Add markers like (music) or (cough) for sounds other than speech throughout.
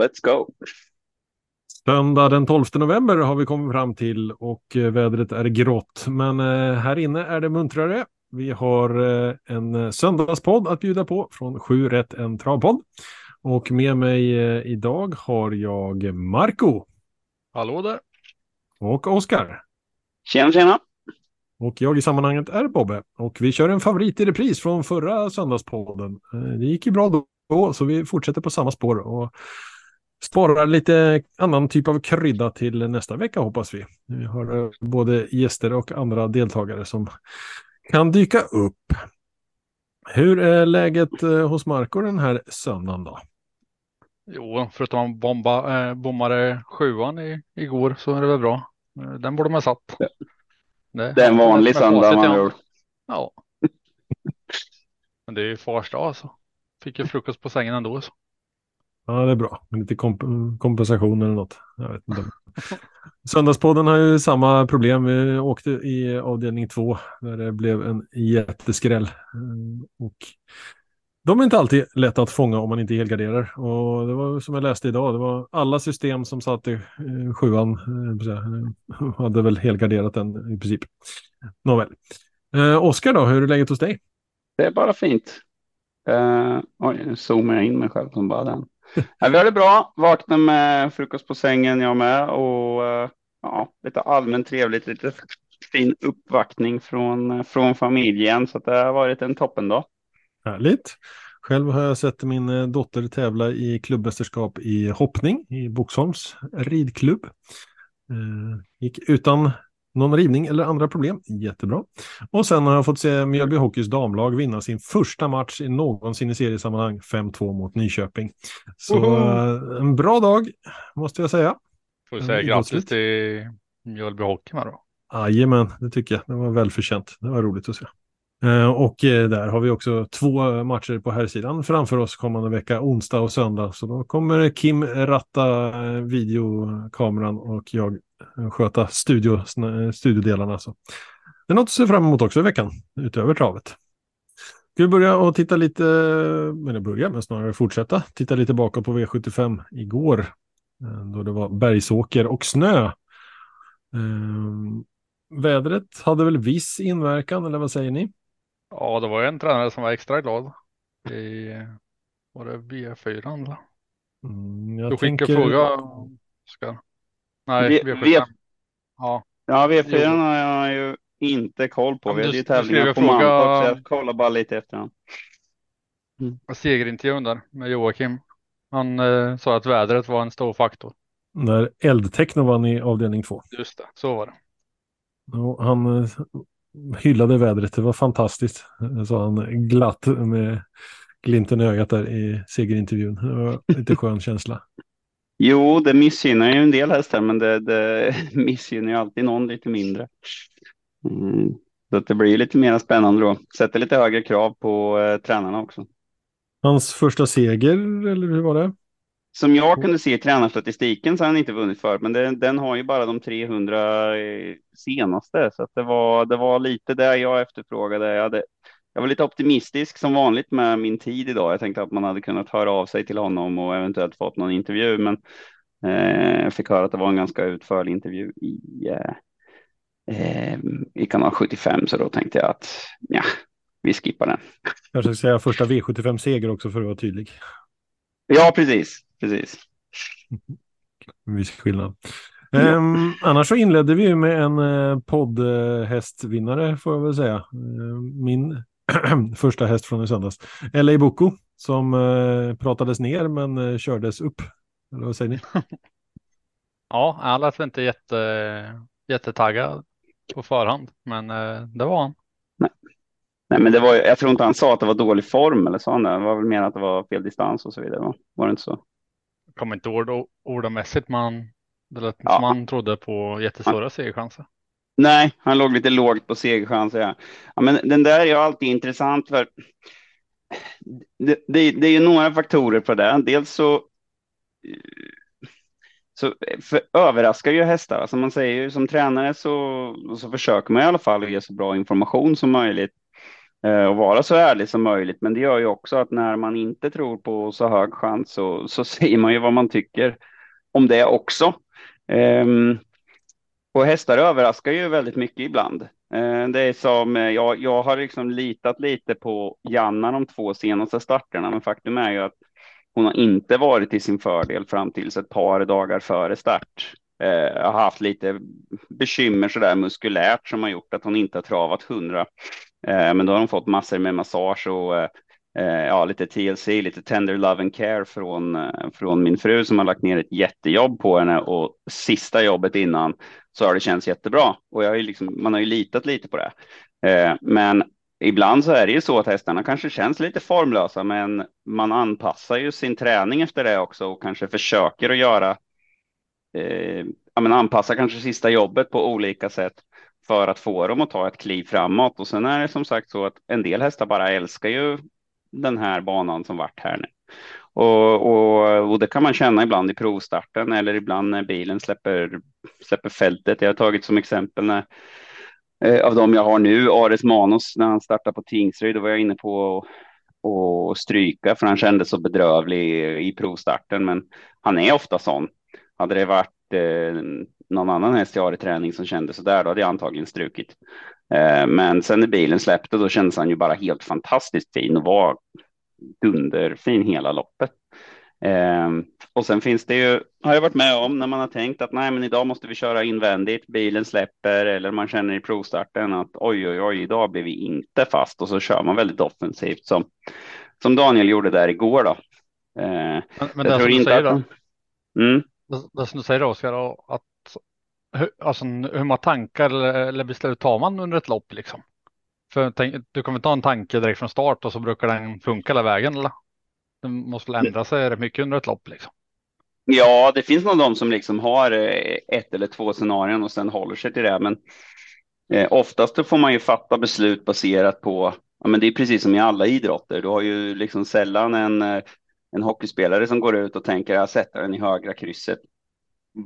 Let's go. Söndag den 12 november har vi kommit fram till och eh, vädret är grått. Men eh, här inne är det muntrare. Vi har eh, en söndagspodd att bjuda på från 7 rätt en travpodd. Och med mig idag har jag Marco. Hallå där. Och Oskar. Tjena, tjena. Och jag i sammanhanget är Bobbe. Och vi kör en favorit i repris från förra söndagspodden. Det gick ju bra då, så vi fortsätter på samma spår. Och sparar lite annan typ av krydda till nästa vecka hoppas vi. Vi har eh, både gäster och andra deltagare som kan dyka upp. Hur är läget eh, hos Marco den här söndagen då? Jo, förutom att man bomba, eh, bommade sjuan i, igår så är det väl bra. Eh, den borde man satt. Det, det är en vanlig söndag man gjort. Ja. Men det är ju fars dag alltså. Fick ju frukost på sängen ändå. Så. Ja, det är bra. Med lite komp kompensation eller något. Jag vet inte. (laughs) Söndagspodden har ju samma problem. Vi åkte i avdelning två där det blev en jätteskräll. Eh, och de är inte alltid lätta att fånga om man inte helgarderar. Och det var som jag läste idag, det var alla system som satt i eh, sjuan eh, eh hade väl helgarderat den i princip. Nåväl. Eh, Oskar då, hur är läget hos dig? Det är bara fint. Eh, oj, nu zoomar jag in mig själv som bara den ja, vi har det bra. vaknar med frukost på sängen jag med och eh, ja, lite allmänt trevligt, lite fin uppvaktning från, eh, från familjen. Så det har varit en toppendag. Härligt. Själv har jag sett min eh, dotter tävla i klubbmästerskap i hoppning i Boxholms ridklubb. Eh, gick utan någon rivning eller andra problem. Jättebra. Och sen har jag fått se Mjölby Hockeys damlag vinna sin första match i någonsin i seriesammanhang 5-2 mot Nyköping. Så uh, en bra dag måste jag säga. Får säga grattis till Mjölby Hockey med då. Jajamän, det tycker jag. Det var välförtjänt. Det var roligt att se. Eh, och eh, där har vi också två matcher på här sidan framför oss kommande vecka, onsdag och söndag. Så då kommer Kim ratta eh, videokameran och jag sköta studio, studiodelarna. Så. Det är något att se fram emot också i veckan, utöver travet. Ska vi börja och titta lite, eller börja men snarare fortsätta, titta lite bakåt på V75 igår. Då det var bergsåker och snö. Ehm, vädret hade väl viss inverkan, eller vad säger ni? Ja, det var en tränare som var extra glad. I, var det V4? Mm, du skickade tänker... fråga, Oskar. Nej, v V4. V ja. ja, V4 har jag ju inte koll på. Ja, vi hade ju tävlingar på fråga... Mantorp, så jag kollar bara lite efter honom. Mm. Segerintervjun där med Joakim. Han eh, sa att vädret var en stor faktor. När eldtechno vann i avdelning två. Just det, så var det. Ja, han eh, hyllade vädret, det var fantastiskt. Sa han glatt med glimten i ögat där i segerintervjun. Det var lite (laughs) skön känsla. Jo, det missgynnar ju en del hästar, men det, det (laughs) missgynnar ju alltid någon lite mindre. Mm. Så det blir lite mer spännande då. Sätter lite högre krav på eh, tränarna också. Hans första seger, eller hur var det? Som jag kunde se i tränarstatistiken så har han inte vunnit för, men det, den har ju bara de 300 eh, senaste, så det var, det var lite det jag efterfrågade. Jag hade jag var lite optimistisk som vanligt med min tid idag. Jag tänkte att man hade kunnat höra av sig till honom och eventuellt fått någon intervju, men eh, jag fick höra att det var en ganska utförlig intervju i, eh, eh i kanal 75, så då tänkte jag att ja, vi skippar den. Jag ska säga första V75-seger också för att vara tydlig. Ja, precis, precis. En viss skillnad. Ja. Um, annars så inledde vi med en uh, poddhästvinnare får jag väl säga. Uh, min (clears throat) första häst från i söndags. LA Boko som eh, pratades ner men eh, kördes upp. Eller vad säger ni? (laughs) ja, han lät inte jätte, jättetaggad på förhand, men eh, det var han. Nej. Nej, men det var, jag tror inte han sa att det var dålig form eller så. Han det. var väl mer att det var fel distans och så vidare. Va? Var det inte så? Kommer inte ihåg ordamässigt, men det lät ja. som han trodde på jättestora segerchanser. Nej, han låg lite lågt på segerchanser. Ja. ja, men den där är alltid intressant för det, det, det är ju några faktorer på det. Dels så så för, överraskar ju hästar. Alltså man säger ju som tränare så, så försöker man i alla fall ge så bra information som möjligt. Eh, och vara så ärlig som möjligt. Men det gör ju också att när man inte tror på så hög chans så, så (laughs) säger man ju vad man tycker om det också. Um, och hästar överraskar ju väldigt mycket ibland. Uh, det är som, eh, jag, jag har liksom litat lite på Janna de två senaste starterna, men faktum är ju att hon har inte varit till sin fördel fram tills ett par dagar före start. Uh, har haft lite bekymmer sådär muskulärt som har gjort att hon inte har travat hundra. Eh, men då har hon fått massor med massage och eh, eh, ja, lite TLC, lite tender love and care från, från min fru som har lagt ner ett jättejobb på henne och sista jobbet innan så har det känts jättebra och jag har ju liksom, man har ju litat lite på det. Men ibland så är det ju så att hästarna kanske känns lite formlösa, men man anpassar ju sin träning efter det också och kanske försöker att göra eh, ja, men anpassa kanske sista jobbet på olika sätt för att få dem att ta ett kliv framåt. Och sen är det som sagt så att en del hästar bara älskar ju den här banan som vart här nu. Och, och, och, det kan man känna ibland i provstarten eller ibland när bilen släpper, släpper fältet. Jag har tagit som exempel när, eh, av dem jag har nu, Ares Manos, när han startade på Tingsryd, då var jag inne på att stryka för han kändes så bedrövlig i, i provstarten. Men han är ofta sån. Hade det varit eh, någon annan häst jag har i träning som kände så där, då hade jag antagligen strukit. Eh, men sen när bilen släppte, då kändes han ju bara helt fantastiskt fin och var dunderfin hela loppet. Eh, och sen finns det ju, har jag varit med om när man har tänkt att nej, men idag måste vi köra invändigt, bilen släpper eller man känner i provstarten att oj, oj, oj, idag blir vi inte fast och så kör man väldigt offensivt som, som Daniel gjorde där igår då. Eh, men, men jag tror inte att... Mm. Det som du säger Oskar, att hur, alltså, hur många tankar eller, beslut tar man under ett lopp liksom? För tänk, du kommer ta en tanke direkt från start och så brukar den funka hela vägen eller? Den måste väl ändra sig rätt mycket under ett lopp liksom? Ja, det finns nog de som liksom har eh, ett eller två scenarion och sen håller sig till det. Men eh, oftast får man ju fatta beslut baserat på, ja men det är precis som i alla idrotter. Du har ju liksom sällan en, eh, en hockeyspelare som går ut och tänker jag sätter den i högra krysset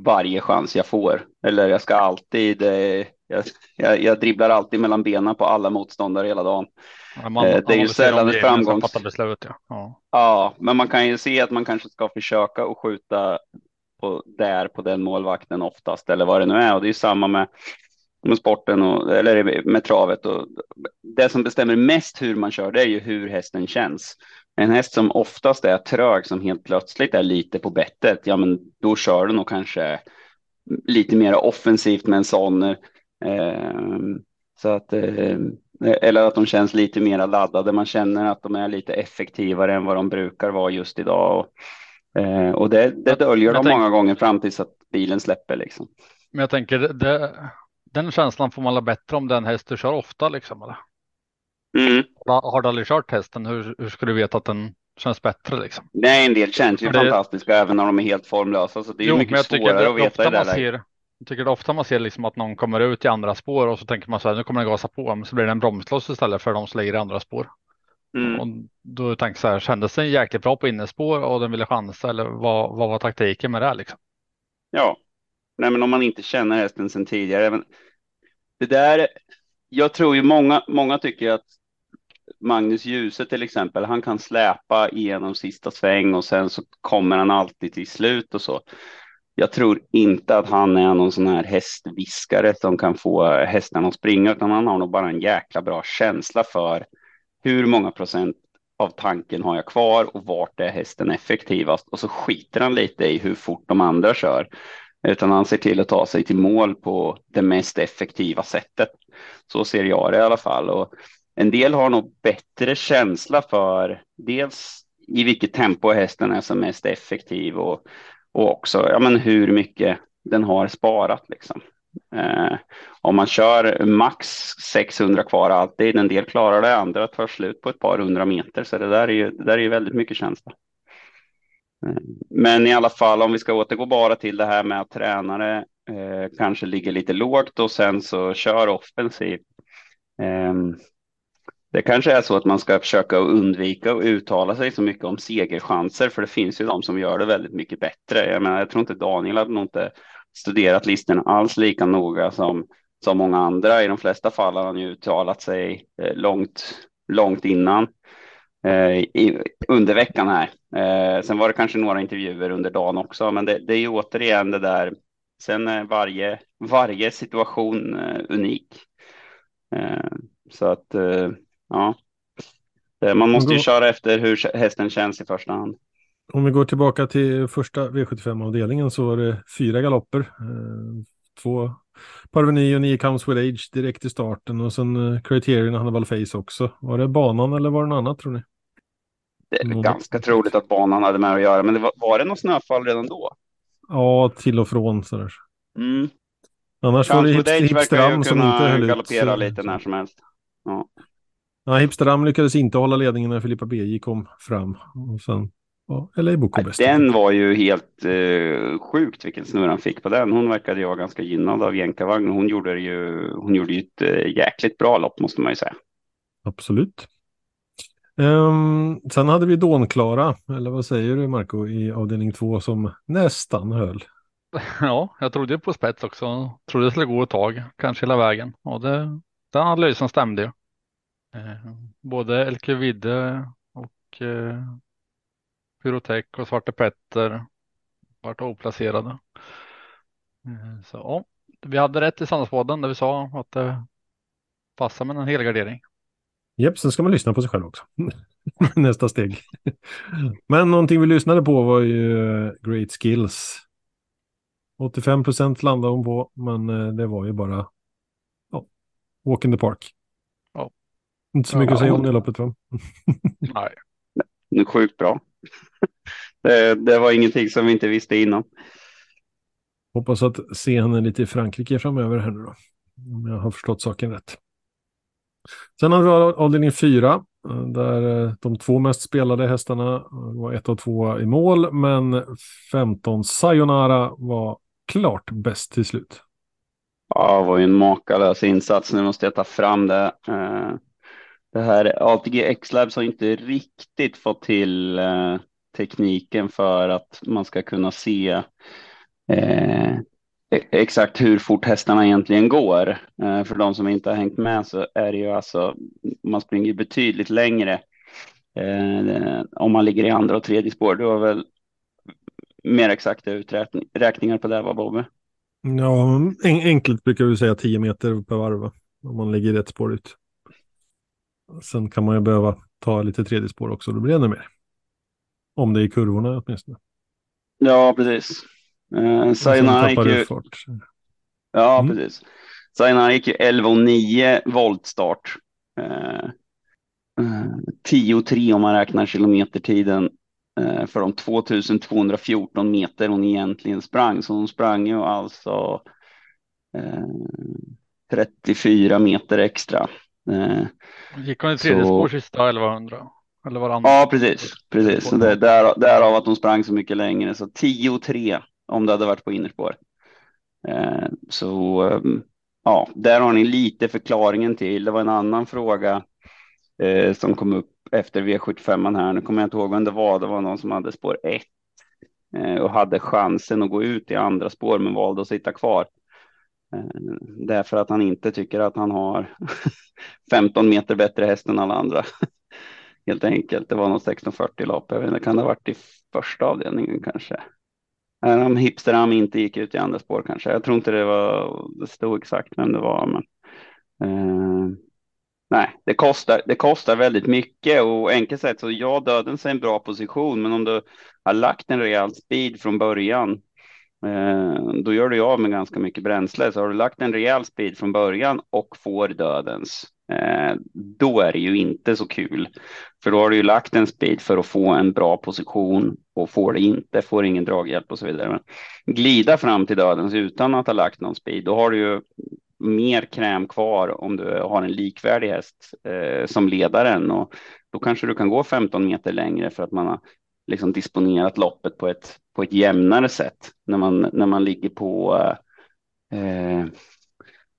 varje chans jag får. Eller jag ska alltid, eh, jag, jag, jag, dribblar alltid mellan benen på alla motståndare hela dagen. Ja, man, eh, det är ju sällan ett framgångs... Beslut, ja. ja. ja, men man kan ju se att man kanske ska försöka och skjuta på, där på den målvakten oftast eller vad det nu är. Och det är samma med, med sporten och, eller med travet. Och det som bestämmer mest hur man kör det är ju hur hästen känns. En häst som oftast är trög som helt plötsligt är lite på bettet, ja men då kör du nog kanske lite mer offensivt med en sån. Eh, så att, eh, eller att de känns lite mer laddade. Man känner att de är lite effektivare än vad de brukar vara just idag. Och, eh, och det, det döljer de många gånger fram tills att bilen släpper liksom. Men jag tänker, det, den känslan får man la bättre om den häst du kör ofta liksom eller? Mm. Har du aldrig kört hästen? Hur, hur ska du veta att den känns bättre liksom? Nej, en del känns ju det... fantastiska även när de är helt formlösa. Så det är jo, mycket svårare det, att veta i det ser, Jag tycker det ofta man ser liksom att någon kommer ut i andra spår och så tänker man så här, nu kommer den gasa på, men så blir det en bromskloss istället för de som ligger i andra spår. Mm. Och då tänker så här, kändes den jäkligt bra på innespår och den ville chansa eller vad, vad var taktiken med det liksom? Ja, nej men om man inte känner hästen sedan tidigare. Det där, jag tror ju många, många tycker att Magnus Djuse till exempel, han kan släpa igenom sista sväng och sen så kommer han alltid till slut och så. Jag tror inte att han är någon sån här hästviskare som kan få hästarna att springa, utan han har nog bara en jäkla bra känsla för hur många procent av tanken har jag kvar och vart är hästen effektivast? Och så skiter han lite i hur fort de andra kör, utan han ser till att ta sig till mål på det mest effektiva sättet. Så ser jag det i alla fall. Och en del har nog bättre känsla för dels i vilket tempo hästen är som mest effektiv och, och också ja, men hur mycket den har sparat. Liksom. Eh, om man kör max 600 kvar alltid, en del klarar det, andra tar slut på ett par hundra meter, så det där är ju, det där är ju väldigt mycket känsla. Eh, men i alla fall, om vi ska återgå bara till det här med att tränare eh, kanske ligger lite lågt och sen så kör offensivt. Ehm, det kanske är så att man ska försöka undvika att uttala sig så mycket om segerchanser, för det finns ju de som gör det väldigt mycket bättre. Jag menar, jag tror inte Daniel hade nog inte studerat listorna alls lika noga som, som många andra. I de flesta fall har han ju uttalat sig eh, långt, långt innan eh, i, under veckan här. Eh, sen var det kanske några intervjuer under dagen också, men det, det är ju återigen det där. Sen är varje, varje situation eh, unik. Eh, så att eh, ja, man måste ju köra efter hur hästen känns i första hand. Om vi går tillbaka till första V75-avdelningen så var det fyra galopper. Eh, två Parveny och nio Comes With Age direkt i starten och sen eh, Criterion och Hannibal Face också. Var det banan eller var det något annat tror ni? Det är Någon... ganska troligt att banan hade med att göra, men det var, var det något snöfall redan då? Ja, till och från sådär. Mm. Annars Comes var det Hipstram som inte höll ut. galoppera lite när som helst. Ja. Ja, Hipsterdam lyckades inte hålla ledningen när Filippa BJ kom fram. Och sen ja, LA Boko bäst. Den var ju helt eh, sjukt vilken snurr han fick på den. Hon verkade ju vara ganska gynnad av jänkarvagn. Hon gjorde ju, hon gjorde ju ett eh, jäkligt bra lopp måste man ju säga. Absolut. Um, sen hade vi Dånklara, eller vad säger du Marco, i avdelning två som nästan höll. (laughs) Ja, jag trodde på spets också. Trodde det skulle gå ett tag, kanske hela vägen. Och det, den analysen stämde ju. Eh, både Elkevide och eh, Pyrotech och Svarte Petter vart oplacerade. Eh, så ja, vi hade rätt i Sandnesbaden där vi sa att det passar med en helgardering. Jepp, sen ska man lyssna på sig själv också. (laughs) Nästa steg. Men någonting vi lyssnade på var ju eh, Great Skills. 85 procent landade hon på, men eh, det var ju bara ja, walk in the park. Inte så mycket ja, att säga om det loppet va? (laughs) Nej. Är sjukt bra. (laughs) Det, det, var ingenting som vi inte visste innan. Hoppas att se henne lite i Frankrike framöver här nu då. Om jag har förstått saken rätt. Sen har vi avdelning fyra. Där eh, de två mest spelade hästarna var ett och två i mål. Men 15 Sayonara var klart bäst till slut. Ja, det var ju en makalös insats. Nu måste jag ta fram det. Eh, det här ATG X-Labs har inte riktigt fått till eh, tekniken för att man ska kunna se eh, e-, exakt hur fort hästarna egentligen går. Eh, för de som inte har hängt med så är det ju alltså, man springer betydligt längre eh, om man ligger i andra och tredje spår. Du har väl mer exakta uträkningar på det, va Bobbe? Ja, en, enkelt brukar vi säga 10 meter per varv, om man ligger rätt spår ut. Sen kan man ju behöva ta lite tredje spår också, då blir det ännu mer. Om det är kurvorna åtminstone. Ja, precis. Eh, Sayonara gick ju... Fart. Ja, mm. precis. Sayonara gick ju 11 och 9 voltstart. Eh, eh, 10 om man räknar kilometertiden eh, för de 2214 meter hon egentligen sprang. Så hon sprang ju alltså eh, 34 meter extra. Eh, Gick hon i tredje så... spår sista 1100? Eller var Ja, precis. precis. Det, där, därav att hon sprang så mycket längre. Så 10-3 om det hade varit på innerspår. Eh, så ehm, ja, där har ni lite förklaringen till. Det var en annan fråga eh, som kom upp efter V75 här. Nu kommer jag inte ihåg vem det var. Det var någon som hade spår 1 eh, och hade chansen att gå ut i andra spår men valde att sitta kvar. Eh, därför att han inte tycker att han har (laughs) 15 meter bättre häst än alla andra. (laughs) Helt enkelt. Det var någon 1640 lopp. Jag vet inte, kan det ha varit i första avdelningen kanske? Om Hipsteram inte gick ut i andra spår kanske. Jag tror inte det var, det stod exakt vem det var. Men, eh, nej, det kostar, det kostar väldigt mycket och enkelt sett så ja, döden är en bra position, men om du har lagt en rejäl speed från början Eh, då gör du av med ganska mycket bränsle. Så har du lagt en rejäl speed från början och får dödens, eh, då är det ju inte så kul. För då har du ju lagt en speed för att få en bra position och får det inte, får ingen draghjälp och så vidare. Men glida fram till dödens utan att ha lagt någon speed, då har du ju mer kräm kvar om du har en likvärdig häst eh, som ledaren och då kanske du kan gå 15 meter längre för att man har liksom disponerat loppet på ett, på ett jämnare sätt när man, när man ligger på eh,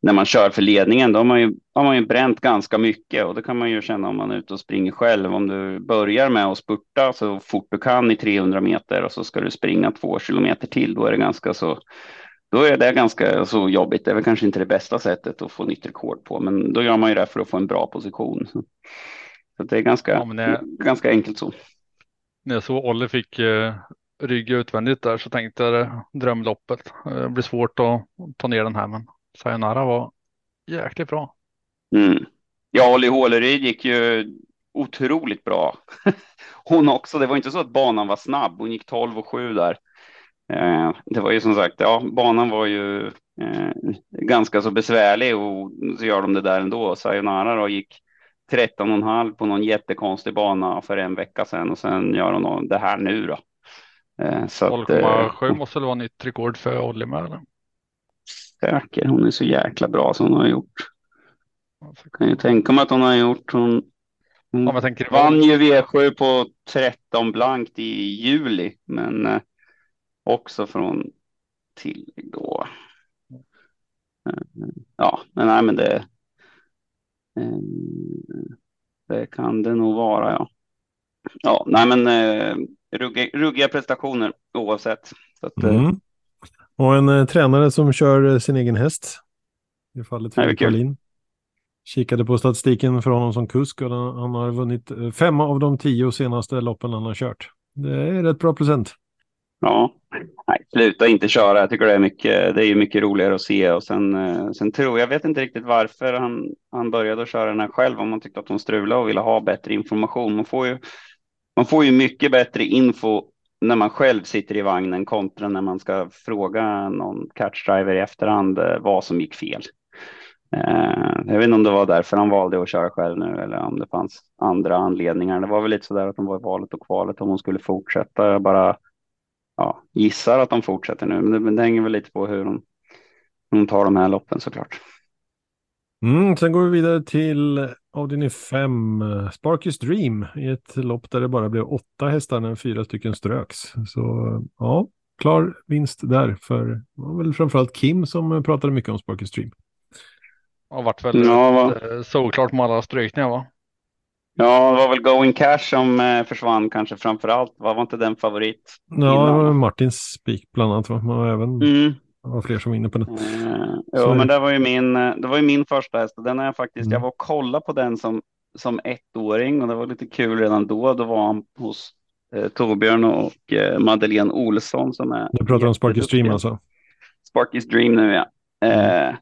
när man kör för ledningen. Då har man, ju, har man ju bränt ganska mycket och det kan man ju känna om man är ute och springer själv. Om du börjar med att spurta så fort du kan i 300 meter och så ska du springa två kilometer till, då är det ganska så då är det ganska så jobbigt. Det är väl kanske inte det bästa sättet att få nytt rekord på, men då gör man ju det för att få en bra position. Så det är ganska, ja, jag, ganska enkelt så. När jag såg Olle fick eh, rygg utvändigt där så tänkte jag drömloppet. Eh, det blir svårt att ta ner den här men Sayonara var jäkligt bra. Mm. Ja, Olli Håleryd gick ju otroligt bra. (laughs) Hon också. Det var inte så att banan var snabb. Hon gick 12 och 7 där. Eh, det var ju som sagt, ja, banan var ju eh, ganska så besvärlig och så gör de det där ändå. Sayonara då gick 13,5 på någon jättekonstig bana för en vecka sedan och sen gör hon det här nu då. 0,7 eh, måste väl vara nytt rekord för Olli med? Säker, hon är så jäkla bra som hon har gjort. Jag kan ju tänka mig att hon har gjort. Hon, hon ja, tänker, vann ju V7 på 13 blankt i juli, men eh, också från tillägg då. Eh, ja, men nej, men det. Eh, det kan det nog vara, ja. Ja, nej, men eh, ruggiga, ruggiga prestationer oavsett. Att, eh, mm. Och en eh, tränare som kör eh, sin egen häst. I fallet Fredrik Wallin. Kikade på statistiken för honom som kusk och han har vunnit fem av de tio senaste loppen han har kört. Det är rätt bra procent. Ja, nej, sluta inte köra. Jag tycker det är mycket, det är mycket roligare att se och sen, eh, sen tror jag, vet inte riktigt varför han, han började att köra den här själv, om man tyckte att hon strulade och ville ha bättre information. Man får ju, man får ju mycket bättre info när man själv sitter i vagnen kontra när man ska fråga någon catchdriver i efterhand eh, vad som gick fel. Eh, jag vet inte om det var därför han valde att köra själv nu eller om det fanns andra anledningar. Det var väl lite så där att de var i valet och kvalet om hon skulle fortsätta. Jag bara ja, gissar att de fortsätter nu, men det, men det hänger väl lite på hur hon, hur hon tar de här loppen såklart. Mm, sen går vi vidare till avdelning 5, Sparkys Dream, i ett lopp där det bara blev åtta hästar när fyra stycken ströks. Så ja, klar vinst där för det var väl framförallt Kim som pratade mycket om Sparkys Dream. Ja, vart väl ja, eh, såklart med alla strykningar va? Ja, det var väl Going Cash som eh, försvann kanske framför allt. Var, inte den favorit? Ja, det var Martins spik bland annat. Va? Man även mm. Det var fler som var inne på det. Uh, jo, men det var ju min, det var ju min första häst den har jag faktiskt, mm. jag var och kollade på den som, som ettåring och det var lite kul redan då. Då var han hos eh, Torbjörn och eh, Madeleine Olsson som är. Du pratar om Sparky Stream alltså? Sparky Stream nu ja. Mm. Eh,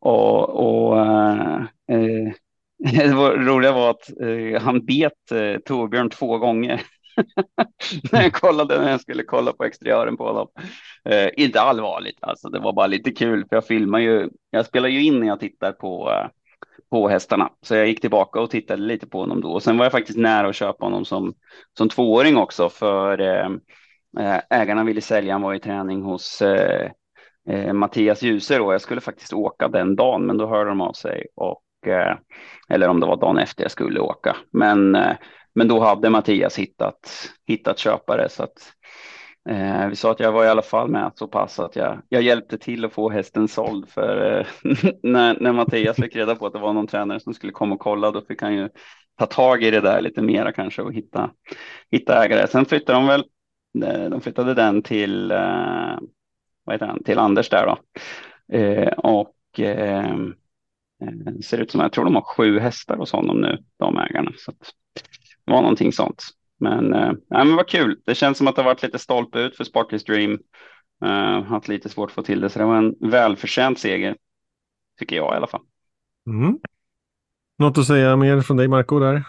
och och eh, eh det roliga var att eh, han bet eh, Torbjörn två gånger. (laughs) när jag kollade när jag skulle kolla på exteriören på honom. Eh, inte allvarligt, alltså det var bara lite kul för jag filmar ju. Jag spelar ju in när jag tittar på eh, på hästarna, så jag gick tillbaka och tittade lite på honom då. Och sen var jag faktiskt nära att köpa honom som som tvååring också, för eh, eh ägarna ville sälja. Han var i träning hos eh, eh, Mattias Djuse och jag skulle faktiskt åka den dagen, men då hörde de av sig och Eh, eller om det var dagen efter jag skulle åka. Men eh, men då hade Mattias hittat, hittat köpare så att eh, vi sa att jag var i alla fall med så pass att jag, jag hjälpte till att få hästen såld för eh, (laughs) när, när Mattias fick reda på att det var någon tränare som skulle komma och kolla då fick han ju ta tag i det där lite mera kanske och hitta, hitta ägare. Sen flyttade de väl, eh, de flyttade den till, eh, vad heter han, till Anders där då. Eh, och eh, eh, ser ut som, jag tror de har sju hästar hos honom nu, de ägarna. Så att, det var någonting sånt. Men, äh, men vad kul. Det känns som att det har varit lite stolpe ut för Sparkles Dream. Uh, haft lite svårt att få till det, så det var en välförtjänt seger. Tycker jag i alla fall. Mm. Något att säga mer från dig Marco där?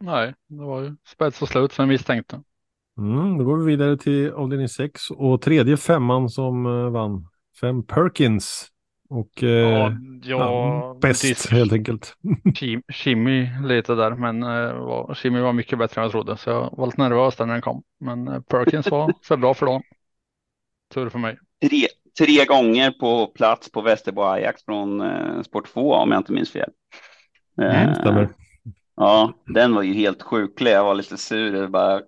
Nej, det var ju spets och slut som misstänkte. Mm, då går vi vidare till avdelning 6 och tredje femman som uh, vann. Fem Perkins och eh, ja, ja, bäst helt enkelt. (laughs) Kimmy lite där, men eh, Kimmy var mycket bättre än jag trodde, så jag var lite nervös när den kom. Men eh, Perkins var (laughs) för bra för dem. Tur för mig. Tre, tre gånger på plats på Västerbo Ajax från eh, Sport 2 om jag inte minns fel. Mm, eh, stämmer. Ja, den var ju helt sjuklig. Jag var lite sur. Det bara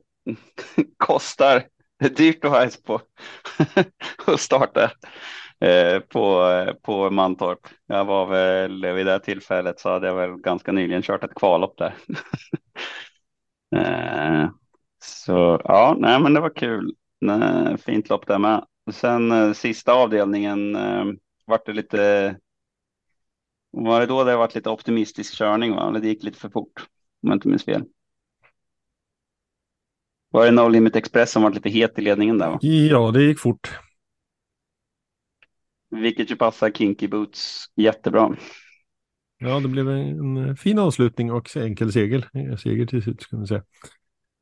(laughs) kostar. Det är dyrt att ha häst på att starta Eh, på, på Mantorp. Jag var väl vid det tillfället så hade jag väl ganska nyligen kört ett kvallopp där. (laughs) Eh, så ja, nej, men det var kul. Nej, fint lopp där med. Sen eh, sista avdelningen vart det lite. Var det då det varit lite optimistisk körning? Va? Det gick lite för fort. Om jag inte minns fel. Var det No Limit Express som var lite het i ledningen där? Va? Ja, det gick fort. Vilket ju passar Kinky Boots jättebra. Ja, det blev en fin avslutning och enkel seger. Seger till slut, ska man säga.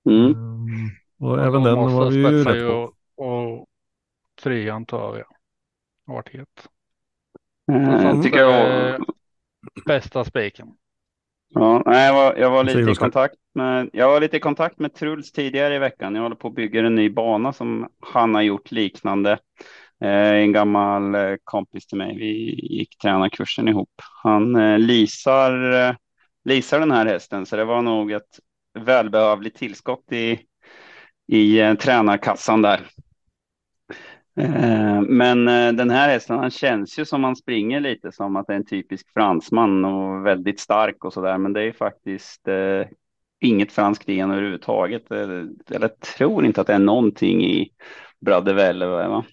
Mm. Um, och även den var vi ju rätt på. Och, och trean tar jag. Har varit het. Mm, tycker jag... Bästa spiken. Ja, nej, jag var, jag var lite i kontakt med, jag var lite i kontakt med Truls tidigare i veckan. Jag håller på att bygga en ny bana som han har gjort liknande. Eh, en gammal eh, kompis till mig. Vi gick tränarkursen ihop. Han eh, lisar, eh, lisar den här hästen, så det var nog ett välbehövligt tillskott i, i eh, tränarkassan där. Eh, men eh, den här hästen, han känns ju som han springer lite som att det är en typisk fransman och väldigt stark och så där. Men det är faktiskt eh, inget franskt gen överhuvudtaget. Eh, eller tror inte att det är någonting i Bradevelle. Velleve. Va?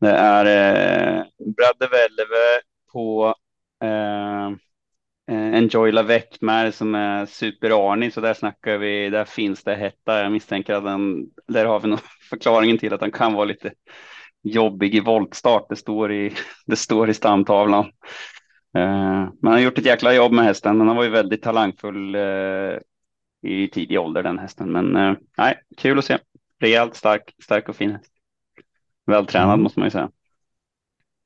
Det är eh, Bradde Velleve på eh, eh Enjoy Lavec som är super-Arni, så där snackar vi, där finns det hetta. Jag misstänker att den, där har vi nog (laughs) förklaringen till att den kan vara lite jobbig i voltstart. Det står i, (laughs) det står i stamtavlan. Eh, man har gjort ett jäkla jobb med hästen. Den var ju väldigt talangfull eh, i tidig ålder den hästen. Men eh, nej, kul att se. Rejält stark, stark och fin häst. Vältränad mm. måste man ju säga.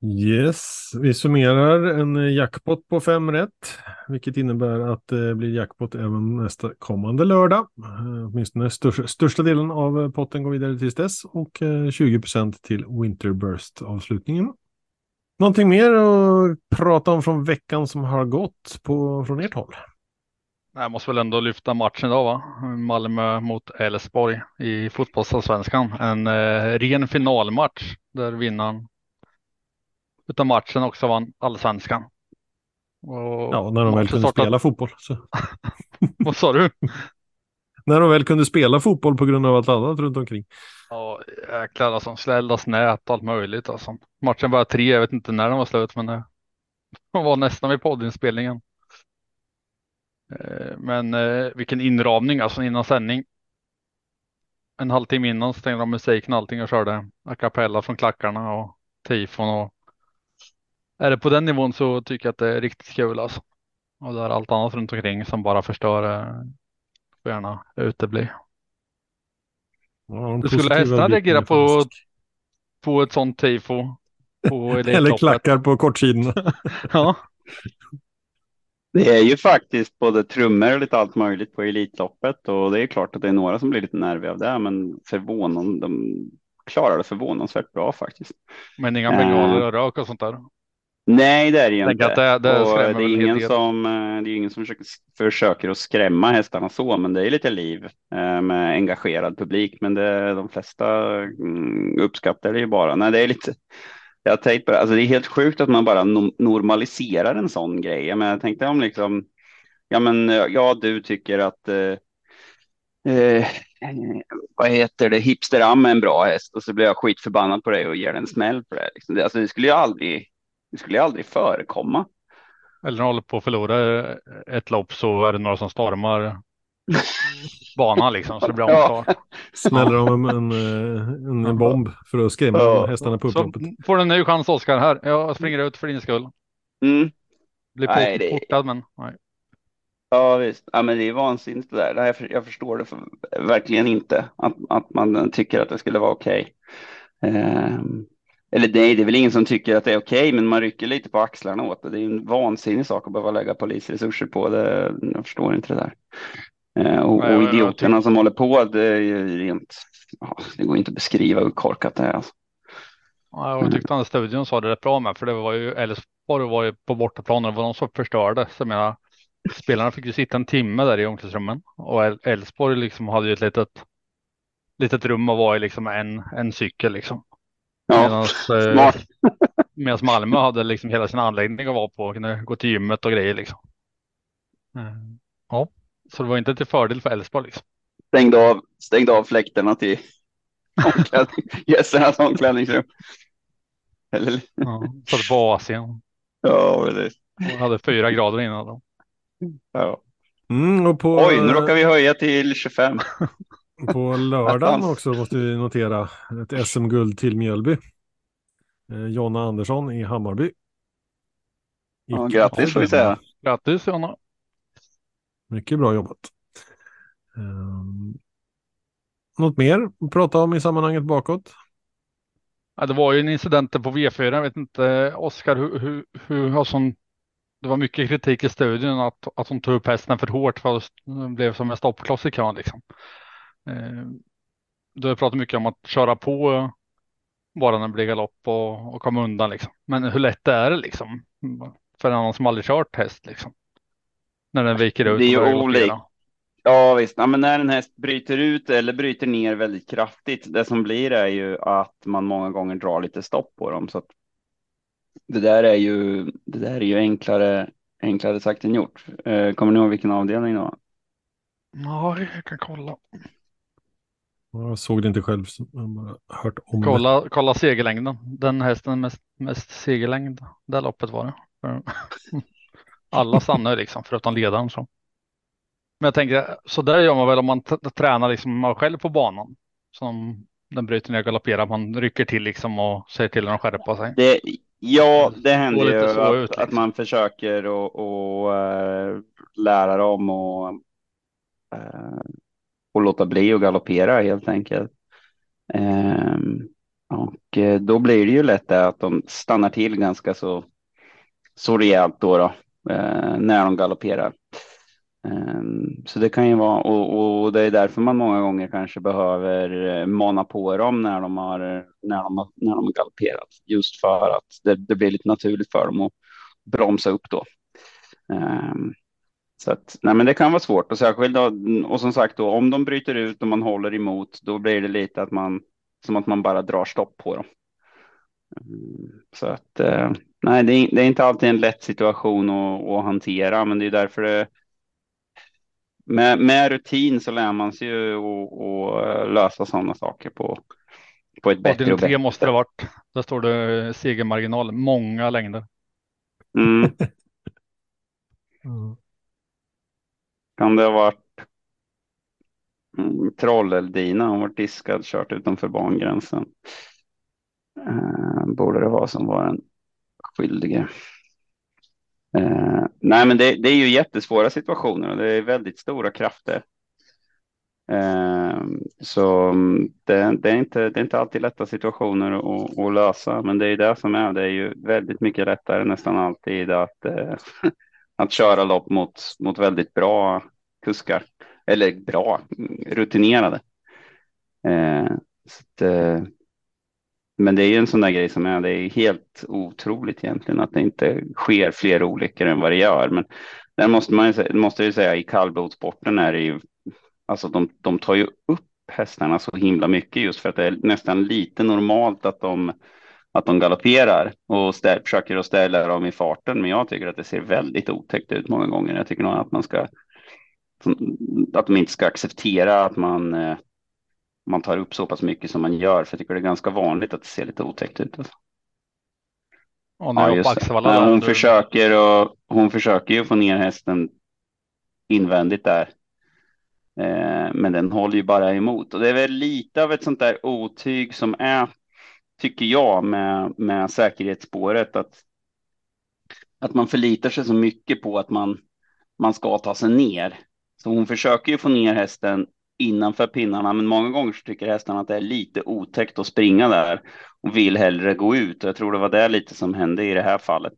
Yes, vi summerar en jackpot på fem rätt, vilket innebär att det blir jackpot även nästa kommande lördag. Eh, åtminstone största, största delen av potten går vidare tills dess och 20 eh, till Winterburst-avslutningen. Någonting mer att prata om från veckan som har gått på, från ert håll? Jag måste väl ändå lyfta matchen idag va? Malmö mot Elfsborg i fotbollsallsvenskan. En eh, ren finalmatch där vinnaren utav matchen också vann allsvenskan. Och ja, när de väl kunde startat... spela fotboll. Så. (laughs) Vad sa du? (laughs) när de väl kunde spela fotboll på grund av allt annat runt omkring. Ja, jäklar alltså. Släldas nät och allt möjligt alltså. Matchen var tre, jag vet inte när den var slut, men (laughs) det var nästan vid poddinspelningen. Eh, men eh, vilken inramning alltså innan sändning. En halvtimme innan stängde de musiken och allting och körde a cappella från klackarna och tifon och är det på den nivån så tycker jag att det är riktigt kul alltså. Och där allt annat runt omkring som bara förstör eh, får gärna utebli. Ja, du skulle hästarna reagera på, på ett sånt tifo? (laughs) Eller klackar på kortsidorna. (laughs) ja. (laughs) Det är ju faktiskt både trummor och lite allt möjligt på Elitloppet och det är klart att det är några som blir lite nerviga av det, men förvånande, de klarar det förvånansvärt bra faktiskt. Men inga bengaler och rök och sånt där? Nej, det är det ju inte. Det, det, det, är ingen som, eh, det är ingen som försöker, försöker att skrämma hästarna så, men det är lite liv eh, med engagerad publik. Men det, de flesta mm, uppskattar det ju bara. Nej, det är lite. Jag tänkte på alltså det är helt sjukt att man bara normaliserar en sån grej. Men jag tänkte om liksom, ja, men ja, du tycker att eh, eh, vad heter det, hipsteram är en bra häst och så blir jag skitförbannad på dig och ger den en smäll på det. Liksom. Alltså, det skulle ju aldrig det skulle aldrig förekomma. Eller när du håller på att förlora ett lopp så är det några som stormar banan liksom så det blir omstart. Ja. Smäller de en, en, en, bomb för att skrämma ja. hästarna på upploppet. får du en ny chans Oskar här. Jag springer ut för din skull. Mm. Blir nej, det... portad men nej. Ja visst, ja, men det är vansinnigt det där. Jag, jag förstår det för, verkligen inte att, att man tycker att det skulle vara okej. Okay. Um, eller nej, det är väl ingen som tycker att det är okej, okay, men man rycker lite på axlarna åt det. Det är en vansinnig sak att behöva lägga polisresurser på det. Jag förstår inte det där. Eh, och, och idioterna som håller på, det är ju rent, det går inte att beskriva hur korkat det är. Alltså. Ja, jag tyckte han studion sa det rätt bra med, för det var ju Elfsborg var ju på bortaplan och det var de som förstörde. Så jag menar, spelarna fick ju sitta en timme där i omklädningsrummen och Elfsborg liksom hade ju ett litet, litet rum och var i liksom en, en cykel liksom. Ja, Medan eh, (laughs) Malmö hade liksom hela sin anläggning att vara på, kunde gå till gymmet och grejer liksom. Mm. Ja, så det var inte till fördel för Elfsborg liksom. Stängde av, stängde av fläktarna till (laughs) gästernas omklädningsrum. Eller? Ja, satt på Asien. Ja, precis. Och hade fyra grader innan. Då. Ja. Mm, på, Oj, nu råkar vi höja till 25. På lördagen också måste vi notera ett SM-guld till Mjölby. Eh, Jonna Andersson i Hammarby. Ja, grattis får vi säga. Grattis Jonna. Mycket bra jobbat. Um, något mer att prata om i sammanhanget bakåt? Ja, det var ju en incident på V4. Jag vet inte, Oskar, hur, hur, hur har sån det var mycket kritik i studion att, att hon tog upp hästen för hårt för att det blev som en stoppkloss i kön. Liksom. Eh, du har pratat mycket om att köra på bara när det blir galopp och, och komma undan. Liksom. Men hur lätt är det liksom? För en annan som aldrig kört häst liksom? När den viker ut. Det är ju olika. Ja visst, ja, men när en häst bryter ut eller bryter ner väldigt kraftigt, det som blir är ju att man många gånger drar lite stopp på dem. Så att det där är ju, det där är ju enklare, enklare sagt än gjort. Eh, kommer ni ihåg vilken avdelning det var? Ja, jag kan kolla. Jag såg det inte själv, jag bara hört om kolla, det. Kolla segerlängden. Den hästen mest, mest segerlängd, det loppet var det. (laughs) Alla stannar liksom, förutom ledaren. Så. Men jag tänker, så där gör man väl om man tränar liksom själv på banan. Som den bryter ner och galopperar, man rycker till liksom och säger till den att skärpa sig. Det, Ja, det händer ju att, ut, liksom. att, man försöker och, och uh, lära dem och, uh, och låta bli att galoppera helt enkelt. Um, och uh, då blir det ju lätt att de stannar till ganska så, så rejält då, då Eh, när de galopperar. Ehm, så det kan ju vara och, och, det är därför man många gånger kanske behöver eh, mana på dem när de har när de har, när de har galopperat just för att det, det blir lite naturligt för dem att bromsa upp då. Ehm, så att nej, men det kan vara svårt och särskilt då, och som sagt då om de bryter ut och man håller emot, då blir det lite att man som att man bara drar stopp på dem. Ehm, så att eh, nej, det är, det är, inte alltid en lätt situation att, att hantera, men det är därför det med, med rutin så lär man sig ju att lösa sådana saker på, på ett bättre och bättre måste det ha varit. Där står det segermarginal, många längder. Mm. (laughs) mm. Kan det ha varit mm, Trolleldina, hon var diskad, kört utanför bangränsen. Eh, borde det vara som var den skyldige. Eh, nej, men det, det, är ju jättesvåra situationer och det är väldigt stora krafter. Eh, så mm, det, det, är inte, det är inte alltid lätta situationer att, att, lösa, men det är det som är. Det är ju väldigt mycket lättare nästan alltid att, eh, (laughs) att köra lopp mot, mot väldigt bra kuskar eller bra rutinerade. Eh, så att, eh, men det är ju en sån där grej som är, det är helt otroligt egentligen att det inte sker fler olyckor än vad det gör. Men där måste man ju, måste ju säga i kallblodssporten är det ju, alltså de, de tar ju upp hästarna så himla mycket just för att det är nästan lite normalt att de, att de galopperar och ställ, försöker att ställa dem i farten. Men jag tycker att det ser väldigt otäckt ut många gånger. Jag tycker nog att man ska, att de inte ska acceptera att man eh, man tar upp så pass mycket som man gör. För jag tycker det är ganska vanligt att det ser lite otäckt ut. Alltså. Ja, just Axevalla, hon, försöker och, hon försöker ju få ner hästen invändigt där. Eh, men den håller ju bara emot och det är väl lite av ett sånt där otyg som är, tycker jag, med, med säkerhetsspåret att, att man förlitar sig så mycket på att man, man ska ta sig ner. Så hon försöker ju få ner hästen innanför pinnarna, men många gånger så tycker hästarna att det är lite otäckt att springa där och vill hellre gå ut. Jag tror det var det lite som hände i det här fallet.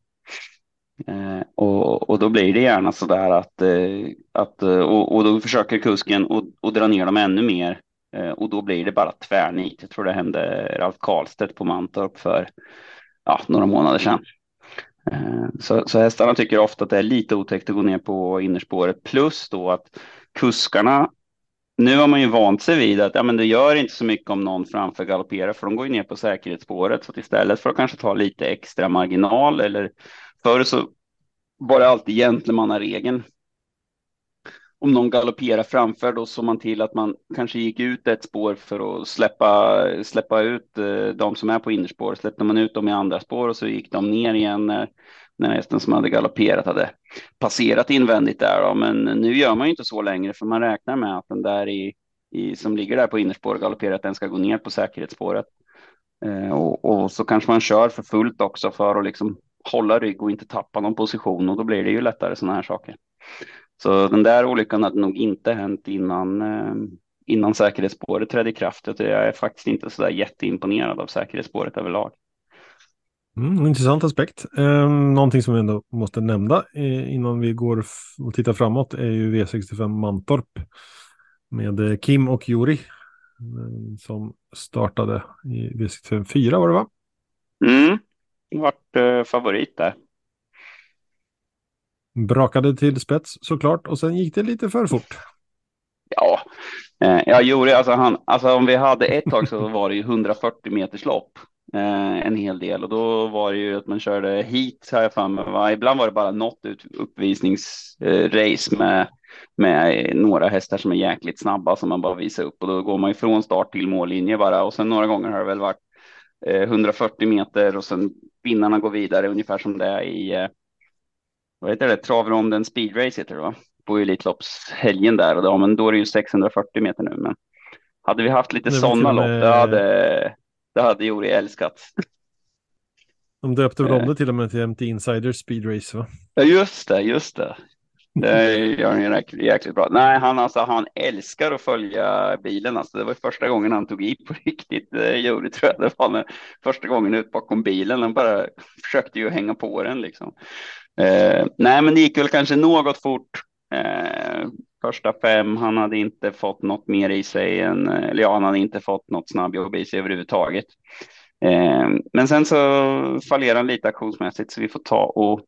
Eh, och, och då blir det gärna så där att, eh, att eh, och, och, då försöker kusken och, och dra ner dem ännu mer eh, och då blir det bara tvärnit. Jag tror det hände Ralf Karlstedt på Mantorp för ja, några månader sedan. Eh, så, så hästarna tycker ofta att det är lite otäckt att gå ner på innerspåret plus då att kuskarna nu har man ju vant sig vid att ja, men det gör inte så mycket om någon framför galopperar, för de går ju ner på säkerhetsspåret. Så att istället för att kanske ta lite extra marginal eller förr så var det alltid gentlemannaregeln. Om någon galopperar framför då såg man till att man kanske gick ut ett spår för att släppa, släppa ut eh, de som är på innerspår. Släppte man ut dem i andra spår och så gick de ner igen när, när hästen som hade galopperat hade passerat invändigt där. Då. Men nu gör man ju inte så längre för man räknar med att den där i, i som ligger där på innerspår och den ska gå ner på säkerhetsspåret. Eh, och, och, så kanske man kör för fullt också för att liksom hålla rygg och inte tappa någon position och då blir det ju lättare sådana här saker. Så den där olyckan hade nog inte hänt innan, eh, innan säkerhetsspåret trädde i kraft. Jag är faktiskt inte så där jätteimponerad av säkerhetsspåret överlag. Mm, intressant aspekt. Eh, någonting som vi ändå måste nämna eh, innan vi går och tittar framåt är ju V65 Mantorp med eh, Kim och Juri eh, som startade i V65 4 var det va? Mm, vart eh, favorit där. Brakade till spets såklart och sen gick det lite för fort. Ja, eh, jag gjorde alltså han, alltså om vi hade ett tag så var det ju 140 meters lopp eh, en hel del och då var det ju att man körde hit har jag för mig. Ibland var det bara något uppvisningsrace eh, med, med några hästar som är jäkligt snabba som man bara visar upp och då går man ju från start till mållinje bara och sen några gånger har det väl varit 140 meter och sen vinnarna går vidare ungefär som det är i vad heter det, travronden speedrace heter det va? På Elitloppshelgen där och då, men då är det ju 640 meter nu. Men hade vi haft lite sådana lopp, det hade, det hade Jori älskat. De döpte väl om eh. det till och med till MT Insider Speedrace va? Ja just det, just det. Det gör han ju jäkligt bra. Nej, han, alltså, han älskar att följa bilen. Alltså, det var första gången han tog i på (laughs) riktigt. Det gjorde tror jag. Det var när, första gången ut bakom bilen. Han bara försökte ju hänga på den liksom. Eh, nej, men det gick väl kanske något fort. Eh, första fem. Han hade inte fått något mer i sig än, eller ja, han hade inte fått något snabbjobb i sig överhuvudtaget. Eh, men sen så fallerade han lite aktionsmässigt så vi får ta och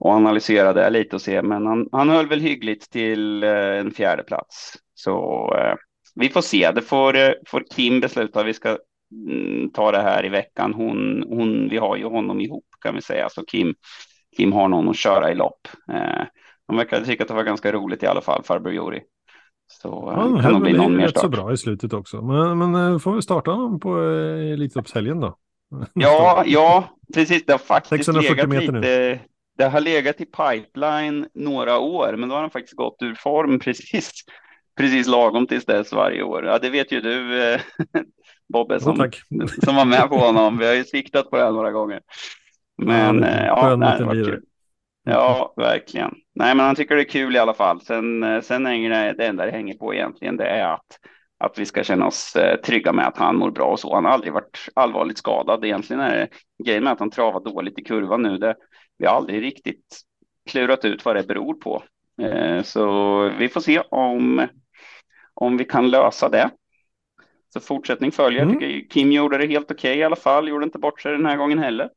och analysera det lite och se. Men han, han höll väl hyggligt till eh, en fjärde plats. Så eh, vi får se. Det får, eh, får Kim besluta. Vi ska mm, ta det här i veckan. Hon, hon, vi har ju honom ihop kan vi säga. Så Kim, Kim har någon att köra i lopp. Eh, Eh, de verkade tycka att det var ganska roligt i alla fall, farbror Jori. Så eh, ja, kan det bli någon mer start. så bra i slutet också. Men, men eh, får vi starta honom på Elitloppshelgen då? (laughs) Ja, ja, precis. Det har faktiskt legat lite. Nu det har legat i pipeline några år, men då har han faktiskt gått ur form (laughs) precis, precis lagom tills dess varje år. Ja, det vet ju du, eh, (laughs) Bobbe, som, oh, som var med på honom. Vi har ju siktat på det här några gånger. Men ja, ja nej, det var kul. Ja, verkligen. Nej, men han tycker det är kul i alla fall. Sen, eh, sen hänger det, det enda det hänger på egentligen, det är att, att vi ska känna oss eh, trygga med att han mår bra och så. Han har aldrig varit allvarligt skadad. Egentligen är det grejen med att han travar dåligt i kurvan nu. Det, vi har aldrig riktigt klurat ut vad det beror på. Eh, så vi får se om, om vi kan lösa det. Så fortsättning följer. Mm. Kim gjorde det helt okej okay, i alla fall. Gjorde inte bort sig den här gången heller.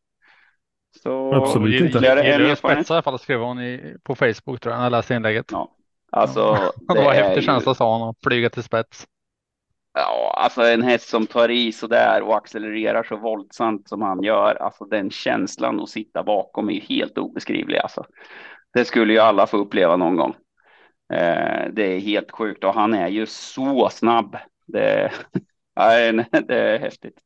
Så Absolut inte. Gillar du spetsa i alla fall skrev hon i, på Facebook tror jag när jag läste inlägget. Ja, alltså. det, (laughs) det var häftig känsla sa hon att flyga till spets. Ja, alltså en häst som tar i så där och accelererar så våldsamt som han gör. Alltså den känslan att sitta bakom är ju helt obeskrivlig. Alltså. Det skulle ju alla få uppleva någon gång. Eh, det är helt sjukt och han är ju så snabb. Det, (laughs) det är häftigt.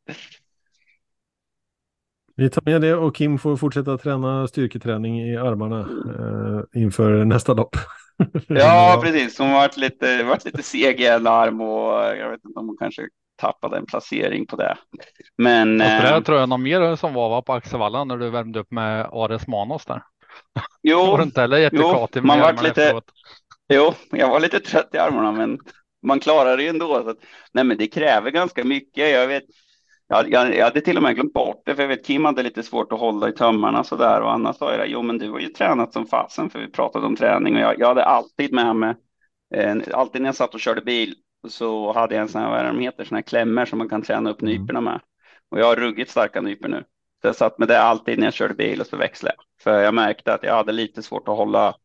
Vi tar med det och Kim får fortsätta träna styrketräning i armarna eh, inför nästa lopp. (laughs) ja, precis. Hon varit lite, varit lite seg i en arm och jag vet inte om hon kanske tappade en placering på det. Men. Det eh, tror jag någon mer som var, var på Axevalla när du värmde upp med Ares Manos där. Jo, var inte heller jo man var lite. Jo, jag var lite trött i armarna, men man klarar det ju ändå. Så att, nej, men det kräver ganska mycket. Jag vet, jag, jag, jag hade till och med glömt bort det, för jag vet Kim hade lite svårt att hålla i tömmarna så där och Anna sa ju det, jo men du har ju tränat som fasen för vi pratade om träning och jag, jag hade alltid med mig, eh, alltid när jag satt och körde bil så hade jag en sån här, vad de heter, såna här klämmor som man kan träna upp mm. nyporna med. Och jag har ruggigt starka nypor nu. Så jag satt med det alltid när jag körde bil och så växlade jag. För jag märkte att jag hade lite svårt att hålla,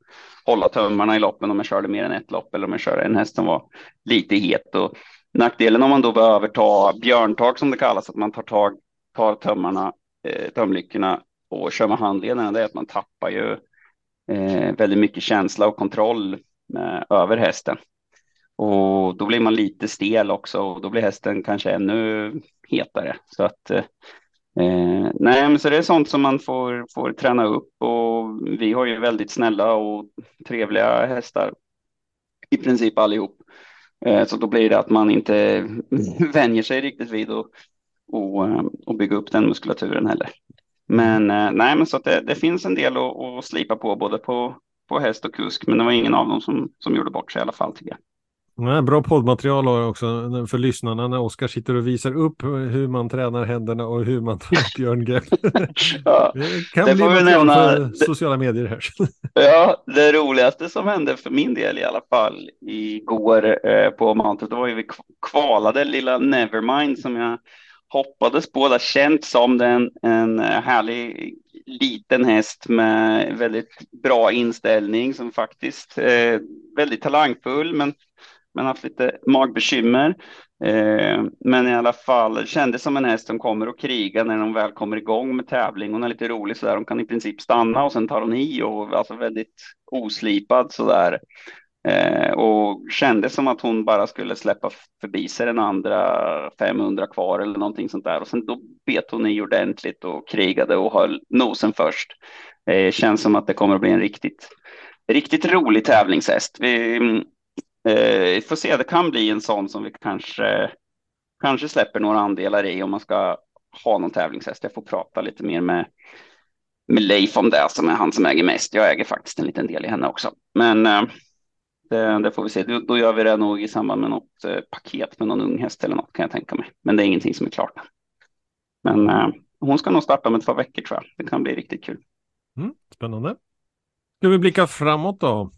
hålla tömmarna i loppen om jag körde mer än ett lopp eller om jag körde en häst som var lite het. Och Nackdelen om man då behöver ta björntag som det kallas, att man tar tag, tar tömmarna, eh, tömlyckorna och kör med handlederna, det är att man tappar ju eh, väldigt mycket känsla och kontroll eh, över hästen. Och då blir man lite stel också och då blir hästen kanske ännu hetare. Så att eh, Eh, nej, men så det är sånt som man får, får träna upp och vi har ju väldigt snälla och trevliga hästar i princip allihop. Eh, så då blir det att man inte (laughs) vänjer sig riktigt vid att och, eh, och bygga upp den muskulaturen heller. Men eh, nej, men så att det, det finns en del att, att, slipa på både på, på häst och kusk, men det var ingen av dem som, som gjorde bort sig i alla fall tycker jag. Bra poddmaterial har jag också för lyssnarna när Oskar sitter och visar upp hur man tränar händerna och hur man tar upp björngrepp. (laughs) ja, det kan det bli material nämna, för sociala medier här. (laughs) ja, det roligaste som hände för min del i alla fall igår eh, på då var ju vi kvalade lilla Nevermind som jag hoppades på. Det känts som den, en härlig liten häst med väldigt bra inställning som faktiskt eh, väldigt talangfull men men haft lite magbekymmer. Eh, men i alla fall kändes som en häst som kommer att kriga när de väl kommer igång med tävling. Hon är lite rolig så där. Hon kan i princip stanna och sen tar hon i och alltså väldigt oslipad så där. Eh, och kändes som att hon bara skulle släppa förbi sig den andra 500 kvar eller någonting sånt där. Och sen då bet hon i ordentligt och krigade och höll nosen först. Eh, känns som att det kommer att bli en riktigt, riktigt rolig tävlingshäst. Vi, mm, Eh, får se, det kan bli en sån som vi kanske, kanske släpper några andelar i om man ska ha någon tävlingshäst. Jag får prata lite mer med, med Leif om det, som är han som äger mest. Jag äger faktiskt en liten del i henne också. Men eh, det, det, får vi se. Då, då, gör vi det nog i samband med något eh, paket med någon ung häst eller något kan jag tänka mig. Men det är ingenting som är klart. Men eh, hon ska nog starta om ett par veckor tror jag. Det kan bli riktigt kul. Mm, spännande. Ska vi blicka framåt då?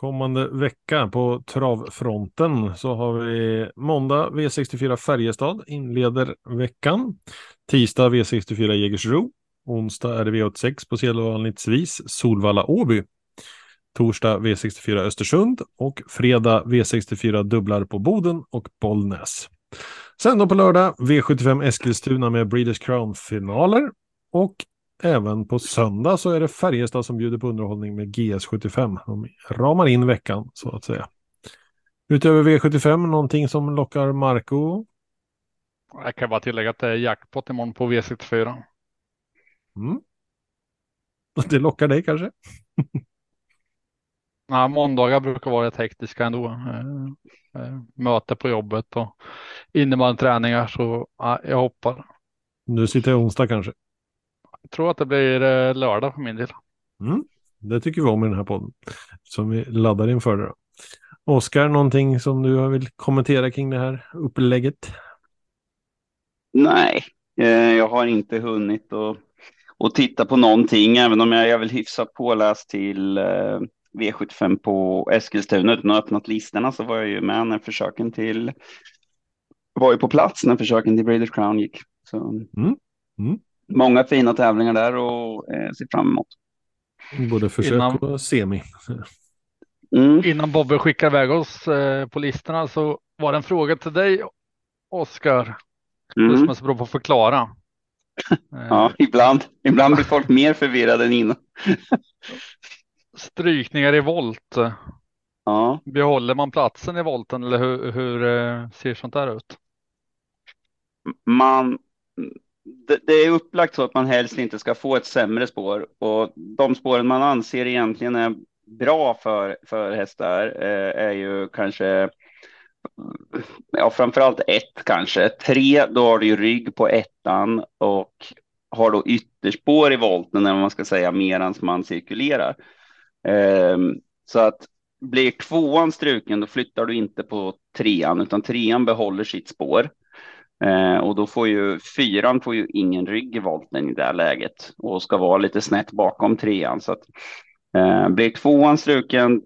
Kommande vecka på travfronten så har vi måndag V64 Färjestad inleder veckan. Tisdag V64 Jägersro. Onsdag är det V86 på sedvanligt vis Solvalla Åby. Torsdag V64 Östersund och fredag V64 dubblar på Boden och Bollnäs. Sen då på lördag V75 Eskilstuna med Breeders Crown-finaler och Även på söndag så är det Färjestad som bjuder på underhållning med GS75. De ramar in veckan så att säga. Utöver V75, någonting som lockar Marco? Jag kan bara tillägga att det är jackpot imorgon på V64. Mm. (laughs) Det lockar dig kanske? (laughs) Ja, måndagar brukar vara rätt hektiska ändå. Eh, eh, möte på jobbet och innebandykräningar så ja, jag hoppar. Nu sitter jag onsdag kanske? Jag tror att det blir eh, lördag för min del. Mm, det tycker vi om i den här podden. Som vi laddar inför det. Oskar, någonting som du vill kommentera kring det här upplägget? Nej, eh, jag har inte hunnit att, att titta på någonting, även om jag är väl hyfsat påläst till eh, V75 på Eskilstuna utan att ha öppnat listorna så var jag ju med när försöken till var ju på plats när försöken till Breeders Crown gick. Så. Mm. Mm många fina tävlingar där och eh, ser fram emot. Både försök innan, och semi. Mm. Innan Bobbe skickar iväg oss eh, på listorna så var det en fråga till dig, Oskar. Mm. Du som är så bra på att förklara. (laughs) ja, ibland, ibland blir folk mer förvirrade än innan. (laughs) Strykningar i volt. Ja. Behåller man platsen i volten eller hur, hur eh, ser sånt där ut? Man det, det, är upplagt så att man helst inte ska få ett sämre spår och de spåren man anser egentligen är bra för, för hästar eh, är ju kanske ja, framförallt ett kanske. Tre, då har du ju rygg på ettan och har då ytterspår i volten, eller man ska säga, medan man cirkulerar. Eh, så att blir tvåan struken, då flyttar du inte på trean, utan trean behåller sitt spår. Eh, och då får ju fyran får ju ingen rygg i volten i det här läget och ska vara lite snett bakom trean. Så att, eh, blir tvåan struken,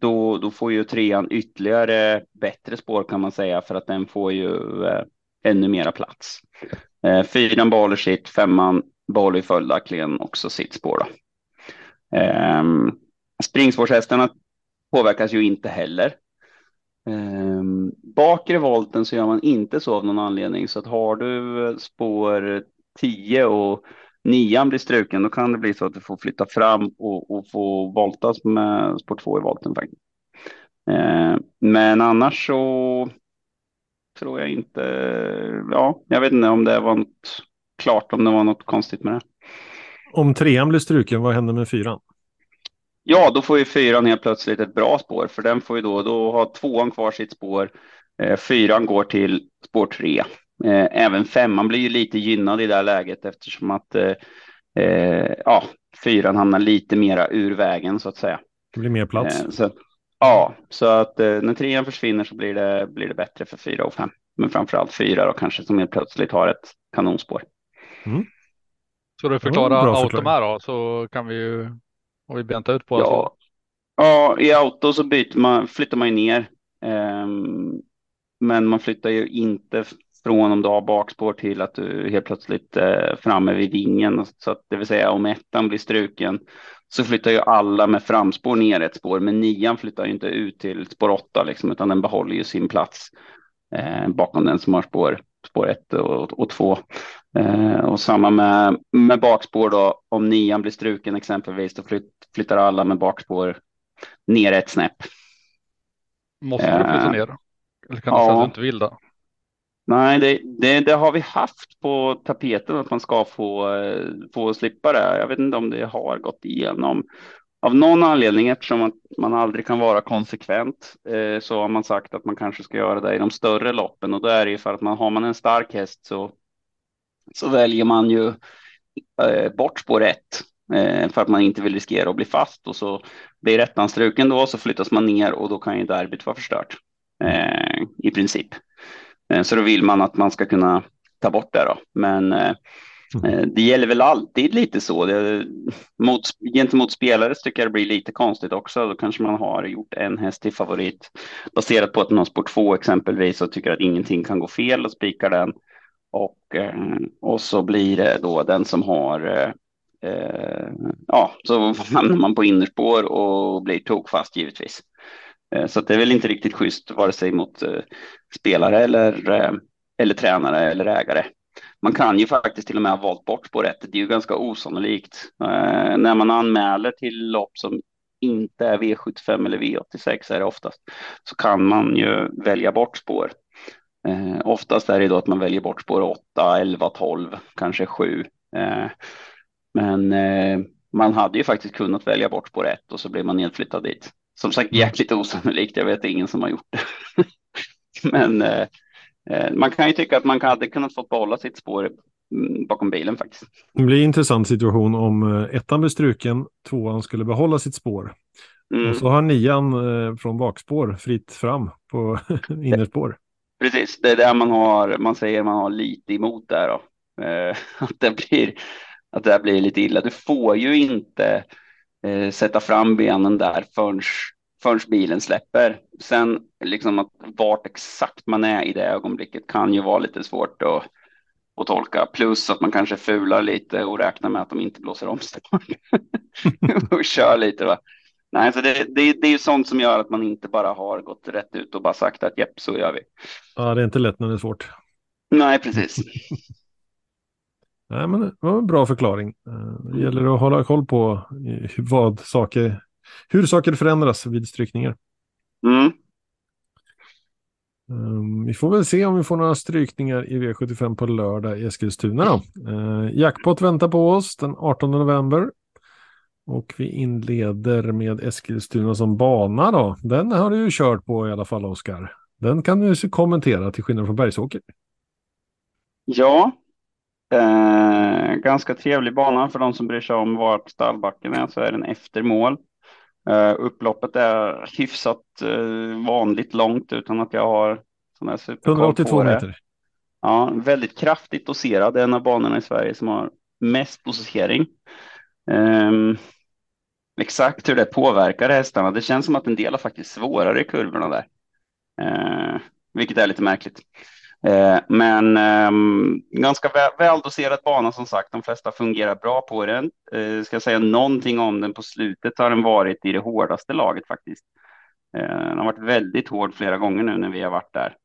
då, då får ju trean ytterligare bättre spår kan man säga för att den får ju eh, ännu mera plats. Eh, fyran behåller sitt, femman behåller följaktligen också sitt spår. Då. Eh, springspårshästarna påverkas ju inte heller Ehm, bakre volten så gör man inte så av någon anledning. Så att har du eh, spår 10 och nian blir struken, då kan det bli så att du får flytta fram och, och få voltas med spår 2 i volten. Faktiskt. Ehm, men annars så tror jag inte, ja, jag vet inte om det var något klart om det var något konstigt med det. Om trean blir struken, vad händer med fyran? Ja, då får ju fyran helt plötsligt ett bra spår, för den får ju då, då ha tvåan kvar sitt spår. Eh, fyran går till spår tre. Eh, även femman blir ju lite gynnad i det här läget eftersom att eh, eh ja, fyran hamnar lite mera ur vägen så att säga. Det blir mer plats. Eh, så, ja, så att eh, när trean försvinner så blir det, blir det bättre för fyra och fem. Men framför allt fyra då kanske som helt plötsligt har ett kanonspår. Mm. Ska du förklara auto med då så kan vi ju och vi benta ut på. Ja, ja i auto så byter man, flyttar man ju ner. Um, men man flyttar ju inte från om du har bakspår till att du helt plötsligt är framme vid vingen. Så att det vill säga om ettan blir struken så flyttar ju alla med framspår ner ett spår. Men nian flyttar ju inte ut till spår åtta liksom, utan den behåller ju sin plats eh, bakom den som har spår, spår ett och, och två. Eh, och samma med, med bakspår då. Om nian blir struken exempelvis, då flytt, flyttar alla med bakspår ner ett snäpp. Måste du flytta eh, ner? Eller kan du ja. säga att du inte vill det? Nej, det, det, det, har vi haft på tapeten att man ska få, få slippa det. Jag vet inte om det har gått igenom. Av någon anledning, eftersom att man aldrig kan vara konsekvent, eh, så har man sagt att man kanske ska göra det i de större loppen och då är det ju för att man har man en stark häst så, så väljer man ju eh, bort spår ett eh, för att man inte vill riskera att bli fast och så blir ettan struken då så flyttas man ner och då kan ju derbyt vara förstört eh, i princip. Eh, så då vill man att man ska kunna ta bort det då. Men eh, mm. eh, det gäller väl alltid lite så. Det, mot, gentemot spelare tycker jag det blir lite konstigt också. Då kanske man har gjort en häst till favorit baserat på att man har spår två exempelvis och tycker att ingenting kan gå fel och spikar den. Och, eh, och så blir det då den som har eh, eh, ja, så hamnar man på innerspår och blir tokfast givetvis. Eh, så det är väl inte riktigt schysst vare sig mot eh, spelare eller, eh, eller tränare eller ägare. Man kan ju faktiskt till och med ha valt bort spåret. Det är ju ganska osannolikt. Eh, när man anmäler till lopp som inte är V75 eller V86 är det oftast, så kan man ju välja bort spår. Eh, oftast är det då att man väljer bort spår 8, 11, 12, kanske 7. Eh, men eh, man hade ju faktiskt kunnat välja bort spår 1 och så blir man nedflyttad dit. Som sagt jäkligt osannolikt. Jag vet ingen som har gjort det. (laughs) Men eh, eh, man kan ju tycka att man hade kunnat få behålla sitt spår mm, bakom bilen faktiskt. Det blir en intressant situation om eh, ettan blir struken, tvåan skulle behålla sitt spår. Mm. Och så har nian från bakspår fritt fram på (laughs) innerspår. Precis, det är där man har, man säger man har lite emot där då. Eh, (laughs) att det blir, att det blir lite illa. Du får ju inte eh, sätta fram benen där förrän, förrän bilen släpper. Sen liksom att vart exakt man är i det ögonblicket kan ju vara lite svårt att, att tolka. Plus att man kanske fular lite och räknar med att de inte blåser om (laughs) och kör lite. Va? Nej, så det, det, det är ju sånt som gör att man inte bara har gått rätt ut och bara sagt att jepp, så gör vi. Ja, det är inte lätt när det är svårt. Nej, precis. (laughs) Nej, men det var en bra förklaring. Eh, det gäller att hålla koll på vad saker, hur saker förändras vid strykningar. Mm. Um, vi får väl se om vi får några strykningar i V75 på lördag i Eskilstuna. Då. Uh, jackpot väntar på oss den 18 november. Och vi inleder med Eskilstuna som bana då. Den har du ju kört på i alla fall, Oskar. Den kan du kommentera till skillnad från Bergsåker. Ja, Eh, ganska trevlig bana för de som bryr sig om vart stallbacken är så är den efter mål. Eh, upploppet är hyfsat eh, vanligt långt utan att jag har sån här superkoll 182 meter. Ja, väldigt kraftigt doserad. En av banorna i Sverige som har mest dosering. Um, exakt hur det påverkar hästarna. Det känns som att en del har faktiskt svårare i kurvorna där. eh, vilket är lite märkligt. Eh, men eh, ganska väl, väldoserad bana som sagt. De flesta fungerar bra på den. Eh, ska jag säga någonting om den på slutet har den varit i det hårdaste laget faktiskt. Eh, den har varit väldigt hård flera gånger nu när vi har varit där.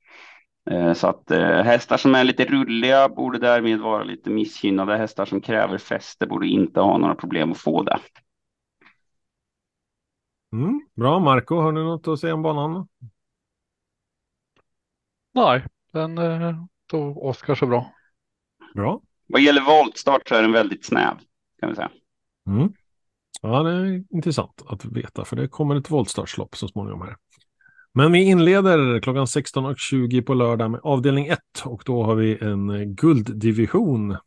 Eh, så att eh, hästar som är lite rulliga borde därmed vara lite missgynnade. Hästar som kräver fäste borde inte ha några problem att få det. Mm, bra, Marco, har du något att säga om banan? Nej, den eh, tog Oskar så bra. Bra. Vad gäller voltstart så är den väldigt snäv, kan vi säga. Mm. Ja, det är intressant att veta, för det kommer ett voltstartslopp så småningom här. Men vi inleder klockan 16.20 på lördag med avdelning 1 och då har vi en gulddivision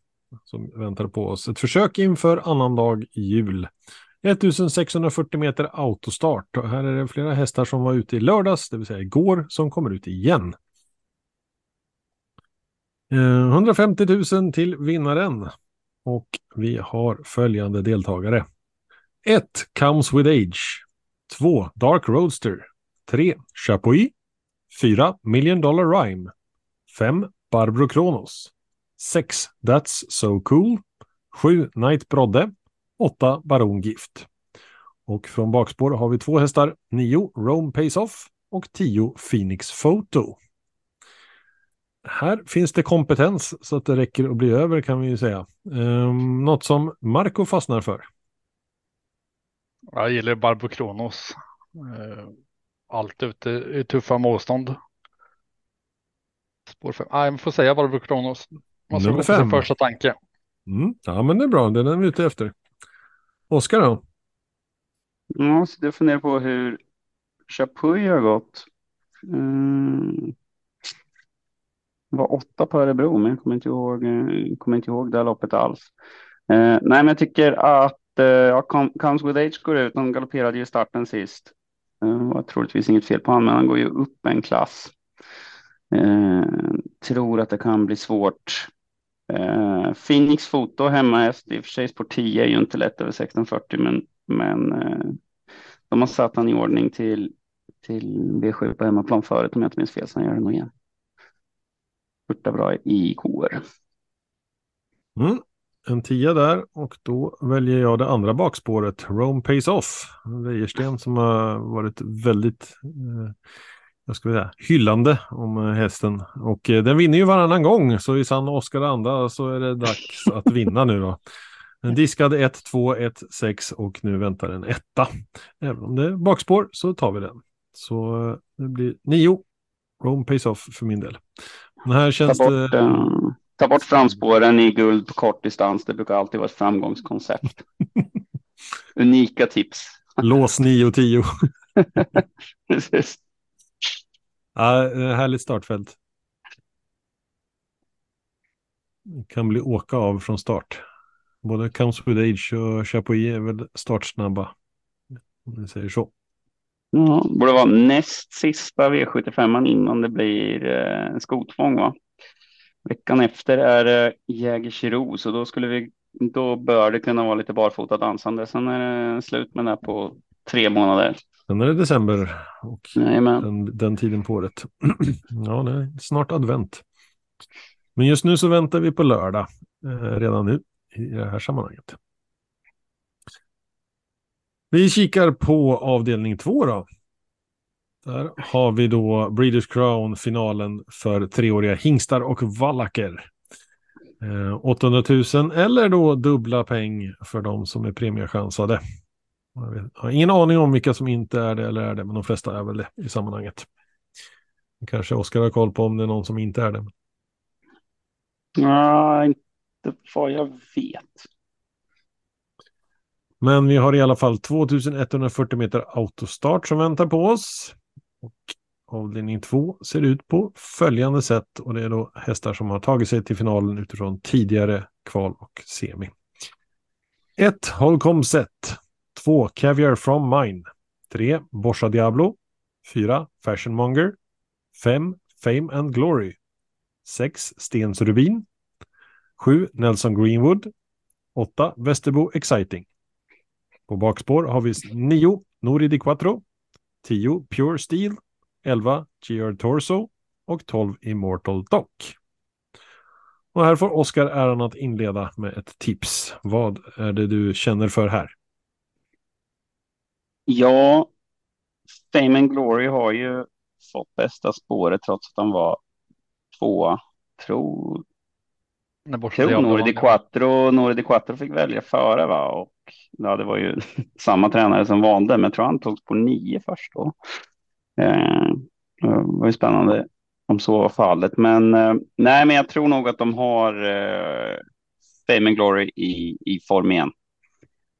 som väntar på oss. Ett försök inför annandag jul. 1640 meter autostart och här är det flera hästar som var ute i lördags, det vill säga igår, som kommer ut igen. Eh, 150 000 till vinnaren och vi har följande deltagare. 1. Comes with age. 2. Dark Roadster. 3. Chapuis. 4. Million Dollar Rhyme. 5. Barbro Kronos. 6. That's So Cool. 7. Night Brodde. 8. Baron Gift. Och från bakspår har vi två hästar. 9. Rome Pace Off och 10. Phoenix Photo. Här finns det kompetens så att det räcker att bli över kan vi ju säga. Um, något som Marco fastnar för. Jag gillar Barbro Kronos. Uh, allt ute i tuffa motstånd. Spår fem. Nej, man får säga Barbro Kronos. Man ska gå på sin första tanke. Mm. Ja, men det är bra. Den är vi ute efter. Oskar då? Ja, så jag funderar på hur Chapuis har gått. Mm. Det var åtta på Örebro, men jag kommer inte ihåg, eh, kommer inte ihåg det här loppet alls. Eh, nej, men jag tycker att eh, Comes with Age går ut. De galopperade ju starten sist. Eh, det eh, var troligtvis inget fel på honom, men han går ju upp en klass. Eh, tror att det kan bli svårt. Eh, Phoenix Foto hemmahäst, i och för sig spår 10 är ju inte lätt över 1640, men, men eh, de har satt han i ordning till, till V7 på hemmaplan förut om jag inte minns fel, så han gör det nog igen. Spurtar bra i KR. Mm en tia där och då väljer jag det andra bakspåret, Rome Pays Off. Wäjersten som har varit väldigt eh, jag ska säga, hyllande om eh, hästen. Och eh, den vinner ju varannan gång, så i sann Oskar anda så är det dags (laughs) att vinna nu då. En diskad 1, 2, 1, 6 och nu väntar en etta. Även om det är bakspår så tar vi den. Så eh, det blir 9. Rome Pays Off för min del. Den här känns bort, det... Uh Ta bort framspåren i guld på kort distans. Det brukar alltid vara ett framgångskoncept. (laughs) Unika tips. Lås 9 och 10. (laughs) Precis. Ja, eh, härligt startfält. Kan bli åka av från start. Både Comes with Age och Chapuis är väl startsnabba. Om vi säger så. Ja, borde vara näst sista V75 innan det blir eh, skotvång va? Veckan efter är det Jägersro, så då skulle vi, då bör det kunna vara lite barfota dansande. Sen är det slut med det på tre månader. Sen är det december och den, den, tiden på året. (clears throat) ja, det är snart advent. Men just nu så väntar vi på lördag eh, redan nu i det här sammanhanget. Vi kikar på avdelning två då. Där har vi då Breeders Crown finalen för treåriga hingstar och vallacker. Eh, 800 000 eller då dubbla peng för de som är premiechansade. Jag har ingen aning om vilka som inte är det eller är det, men de flesta är väl det i sammanhanget. Kanske Oskar har koll på om det är någon som inte är det. Nej, inte vad jag vet. Men vi har i alla fall 2140 meter autostart som väntar på oss. Och avdelning två ser ut på följande sätt och det är då hästar som har tagit sig till finalen utifrån tidigare kval och semi. 1. Holcomb Set. 2. Caviar from Mine. 3. Borsa Diablo. 4. Fashionmonger. 5. Fame and Glory. 6. Stens Rubin. 7. Nelson Greenwood. 8. Västerbo Exciting. På bakspår har vi 9. Nori Di Quattro. 10 Pure Steel, 11 GR Torso och 12 Immortal Dock. Och här får Oskar äran att inleda med ett tips. Vad är det du känner för här? Ja, Fame and Glory har ju fått bästa spåret trots att de var tvåa. Tror, tror Nori Di Quattro, Nori Di Quattro fick välja före va? Och ja, det var ju (laughs) samma tränare som valde, men jag tror han togs på nio först då. Eh, det var ju spännande om så var fallet, men eh, nej, men jag tror nog att de har. Eh, Fame and Glory i, i form igen.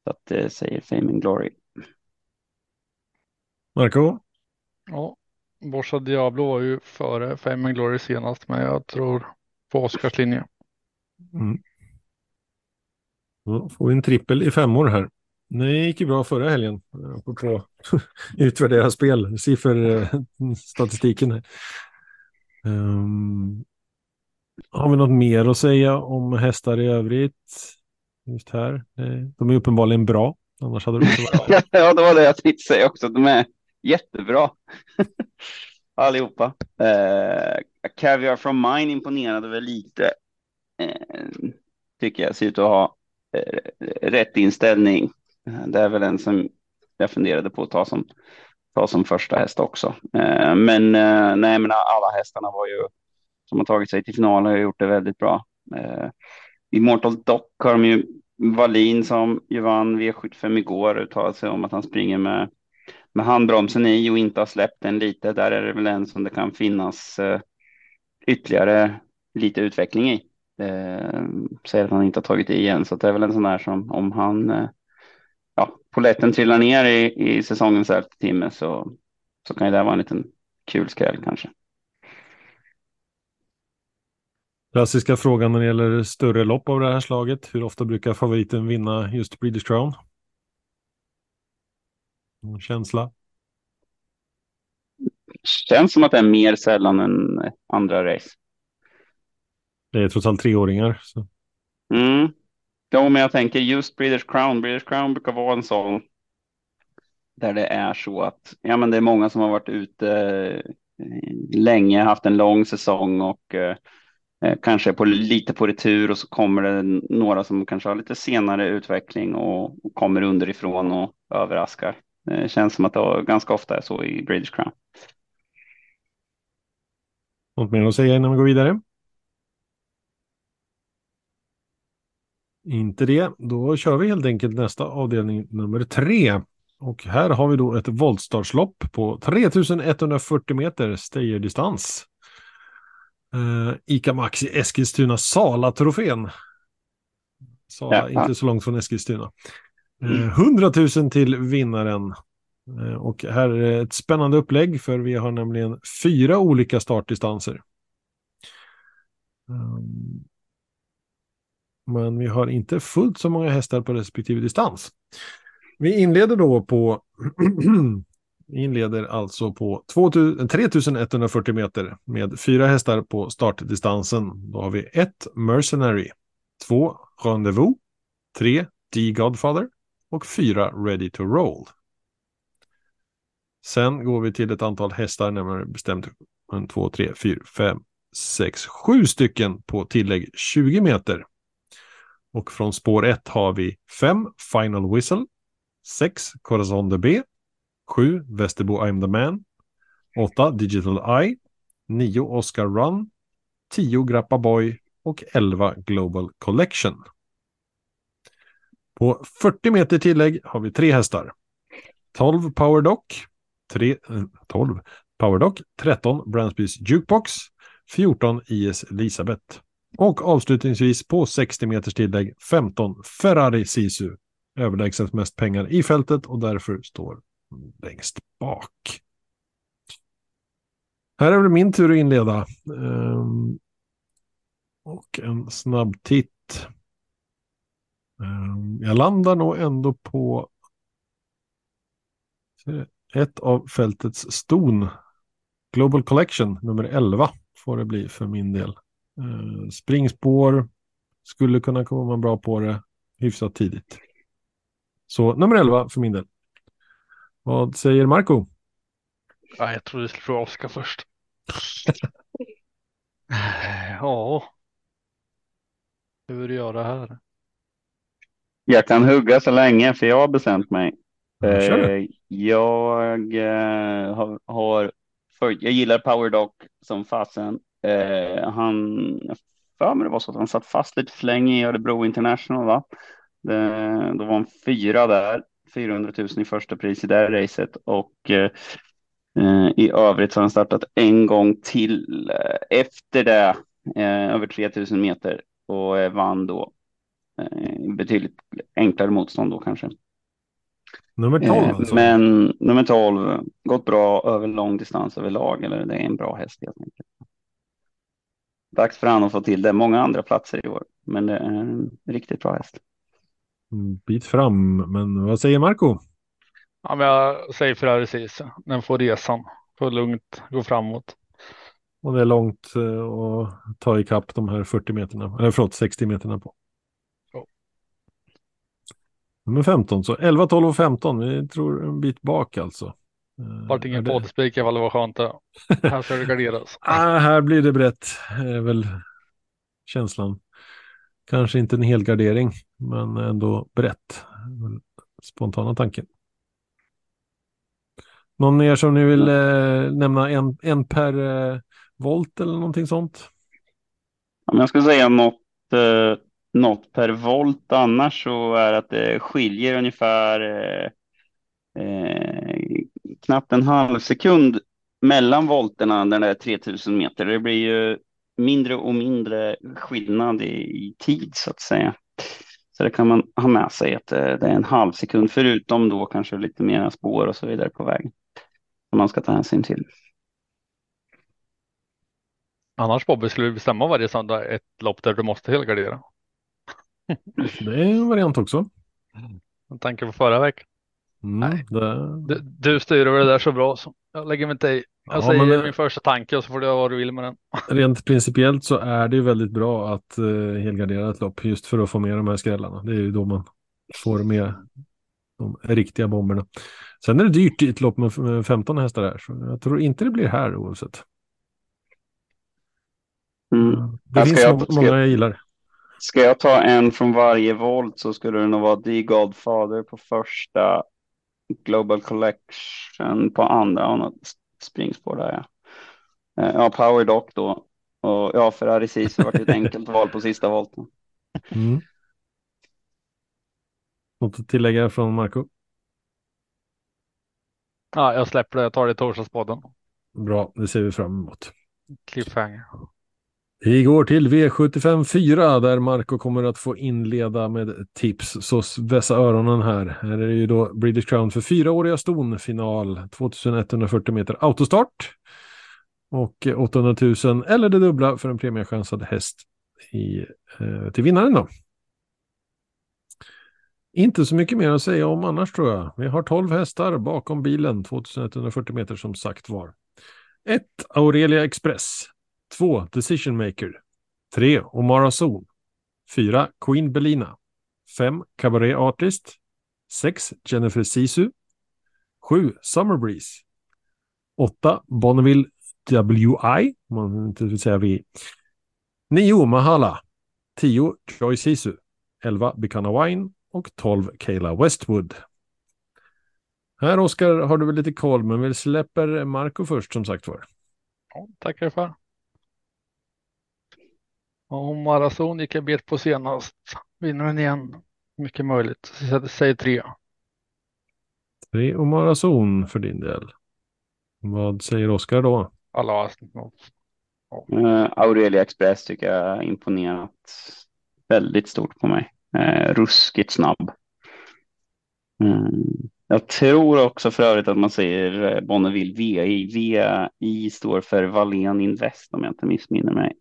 Så att det säger Fame and Glory. Marco? Ja, Borsa Diablo var ju före Fame Glory senast, men jag tror på Oscars linje. Mm. Då får vi en trippel i femmor här. Det gick ju bra förra helgen. Apropå (laughs) utvärdera spel, sifferstatistiken. Här. Um, har vi något mer att säga om hästar i övrigt? Just här. De är uppenbarligen bra. Annars hade de inte varit (laughs) Ja, det var det jag tänkte säga också. De är jättebra. (laughs) Allihopa. Eh, Caviar from Mine imponerade väl lite. Eh, tycker jag ser ut att ha eh, rätt inställning. Det är väl en som jag funderade på att ta som, ta som första häst också. Eh, men eh, nej, men alla hästarna var ju som har tagit sig till final har gjort det väldigt bra. Eh, Immortal Dock har de ju Wallin som ju vann V75 igår uttalat sig om att han springer med, med handbromsen i och inte har släppt den lite. Där är det väl en som det kan finnas eh, ytterligare lite utveckling i. Eh, säger att han inte har tagit i igen, så det är väl en sån där som om han eh, ja, poletten trillar ner i, i säsongens elfte timme så, så kan det vara en liten kul skräll kanske. Klassiska frågan när det gäller större lopp av det här slaget. Hur ofta brukar favoriten vinna just British Crown? Någon känsla? Känns som att det är mer sällan än andra race. Det är trots allt treåringar. Så. Mm. Ja, men jag tänker just British Crown. British Crown brukar vara en sån där det är så att ja, men det är många som har varit ute eh, länge, haft en lång säsong och eh, Eh, kanske på, lite på retur och så kommer det några som kanske har lite senare utveckling och, och kommer underifrån och överraskar. Det känns som att det ganska ofta är så i British Crown. Något mer att säga innan vi går vidare? Inte det. Då kör vi helt enkelt nästa avdelning nummer tre. Och här har vi då ett voltstartslopp på 3140 meter stayerdistans. Uh, Ica Maxi Eskilstuna Sala-trofén. Sala, ja, inte så långt från Eskilstuna. Mm. Eh, 100 000 till vinnaren. Eh, och här är ett spännande upplägg för vi har nämligen fyra olika startdistanser. Ehm, men vi har inte fullt så många hästar på respektive distans. Vi inleder då på (clears throat) inleder alltså på 3140 meter med fyra hästar på startdistansen. Då har vi ett Mercenary, två Rendezvous, tre D Godfather och fyra Ready to Roll. Sen går vi till ett antal hästar, närmare bestämt 1, 2, 3, 4, 5, 6, 7 stycken på tillägg 20 meter. Och från spår 1 har vi 5 Final Whistle, 6 Corazon de B, 7. Västerbo I'm the man. 8. Digital Eye. 9. Oscar Run. 10. Grappa Boy. Och 11. Global Collection. På 40 meter tillägg har vi tre hästar. 12 Power Dock. 3, 12 eh, Power Dock. 13 Bransbys Jukebox. 14 IS Elisabeth. Och avslutningsvis på 60 meters tillägg 15 Ferrari Sisu. Överlägset mest pengar i fältet och därför står längst bak. Här är det min tur att inleda. Ehm, och en snabb titt. Um, jag landar nog ändå på ett av fältets ston. Global Collection nummer 11 får det bli för min del. Uh, springspår skulle kunna komma bra på det hyfsat tidigt. Så nummer 11 för min del. Vad säger Marco? Ja, jag trodde du skulle fråga Oskar först. (laughs) ja. Hur du göra här? Jag kan hugga så länge för jag har bestämt mig. Eh, jag eh, har, har för, jag gillar Power Dock som fasen. Eh, han, för mig det var så att han satt fast lite för länge i Örebro International va? Det, då var han fyra där 400 000 i första pris i det racet och eh, i övrigt så har han startat en gång till efter det eh, över 3000 meter och eh, vann då betydligt enklare motstånd då kanske. Nummer 12 eh, alltså? Men nummer 12, gått bra över lång distans överlag, eller det är en bra häst helt enkelt. Dags för han att få till det. Många andra platser i år, men det är en riktigt bra häst. Mm, bit fram, men vad säger Marco? Ja, men jag säger Ferrari Ceesay. Den får resan, får lugnt gå framåt. Och det är långt eh, att ta ikapp de här 40 meterna, eller förlåt 60 meterna på. Nummer 15, så 11, 12 och 15. Vi tror en bit bak alltså. Vart ingen det... poddspik i alla fall, var skönt. Det. Här ska det garderas. (laughs) ah, här blir det brett, är väl känslan. Kanske inte en hel gardering, men ändå brett. Spontana tanken. Någon mer som ni vill eh, nämna en, en per eh, volt eller någonting sånt? Om jag ska säga något eh, något per volt annars så är att det skiljer ungefär eh, eh, knappt en halv sekund mellan volterna när det är 3000 meter. Det blir ju mindre och mindre skillnad i, i tid så att säga. Så det kan man ha med sig att eh, det, är en halv sekund förutom då kanske lite mera spår och så vidare på vägen. Som man ska ta hänsyn till. Annars Bobby skulle du bestämma varje söndag ett lopp där du måste helgardera. Det är en variant också. Med tanke på förra veckan. Mm, Nej, det... du, du styr över det där så bra så jag lägger mig inte i. Jag ja, säger det... min första tanke och så får du göra vad du vill med den. (laughs) Rent principiellt så är det ju väldigt bra att uh, helgardera ett lopp just för att få med de här skrällarna. Det är ju då man får med de riktiga bomberna. Sen är det dyrt i ett lopp med 15 hästar här, så jag tror inte det blir här oavsett. Mm. Det finns jag, många jag gillar. Ska jag ta en från varje volt så skulle det nog vara The Godfather på första, Global Collection på andra och något springspår där ja. Eh, ja, Power Dock då. Och ja, Ferrari Sisu var ett (laughs) enkelt val på sista volten. Mm. Något att tillägga från Marco? Ja, jag släpper det. Jag tar det i torsdagspodden. Bra, det ser vi fram emot. Cliffhanger. Vi går till V75 4 där Marco kommer att få inleda med tips. Så vässa öronen här. Här är det ju då British Crown för fyraåriga ston final 2140 meter autostart. Och 800 000 eller det dubbla för en premiechansad häst i, eh, till vinnaren då. Inte så mycket mer att säga om annars tror jag. Vi har 12 hästar bakom bilen, 2140 meter som sagt var. 1. Aurelia Express. 2. Decision Maker. 3. Omara Zon. 4. Queen Belina. 5. Cabaret Artist. 6. Jennifer Sisu. 7. Summer Breeze. 8. Bonneville WI, man inte vill säga vi. 9. Mahala. 10. Joy Sisu. 11. Bikana Wine. Och 12. Kayla Westwood. Här Oskar har du väl lite koll, men vi släpper Marco först som sagt var. Ja, tackar för. Och maraton gick jag bet på senast. Vinner den igen. Mycket möjligt. Säg tre. Tre och maraton för din del. Vad säger Oskar då? Alla. Ja. Uh, Aurelia Express tycker jag imponerat väldigt stort på mig. Uh, ruskigt snabb. Uh, jag tror också för övrigt att man säger Bonneville VI. VI står för Wallén Invest om jag inte missminner mig.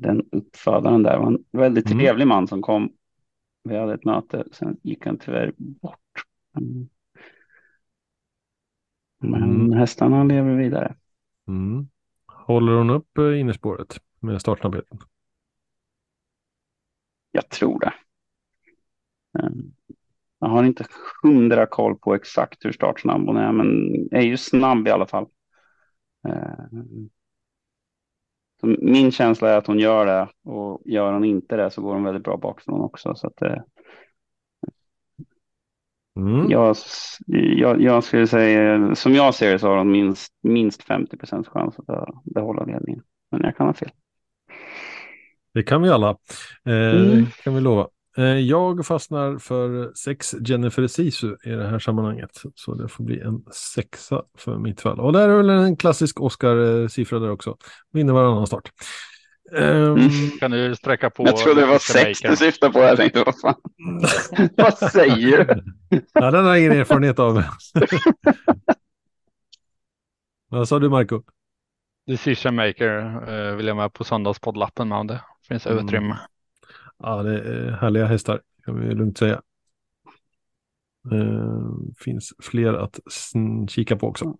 Den uppfödaren där var en väldigt mm. trevlig man som kom. Vi hade ett möte, sen gick han tyvärr bort. Men mm. hästarna lever vidare. Mm. Håller hon upp eh, innerspåret med startsnabbheten? Jag tror det. Jag har inte hundra koll på exakt hur startsnabb hon är, men är ju snabb i alla fall. Min känsla är att hon gör det och gör hon inte det så går hon väldigt bra bakifrån också. Så att, eh, mm. jag, jag, jag, skulle säga, som jag ser det så har hon minst, minst 50 procents chans att behålla ledningen. Men jag kan ha fel. Det kan vi alla, eh, mm. kan vi lova. Eh, jag fastnar för sex Jennifer Sisu i det här sammanhanget. Så det får bli en sexa för mitt fall. Och där är väl en klassisk Oscar-siffra där också. Vinner varannan start. Um, kan du sträcka på? Jag trodde det var sex du syftade på. Jag tänkte, vad fan? (laughs) vad säger du? ja, den har jag ingen erfarenhet av. (laughs) vad sa du, Marco? Decision Maker uh, vill jag med på söndagspoddlappen med om det finns mm. utrymme. Ja, det är härliga hästar kan vi lugnt säga. Uh, finns fler att kika på också.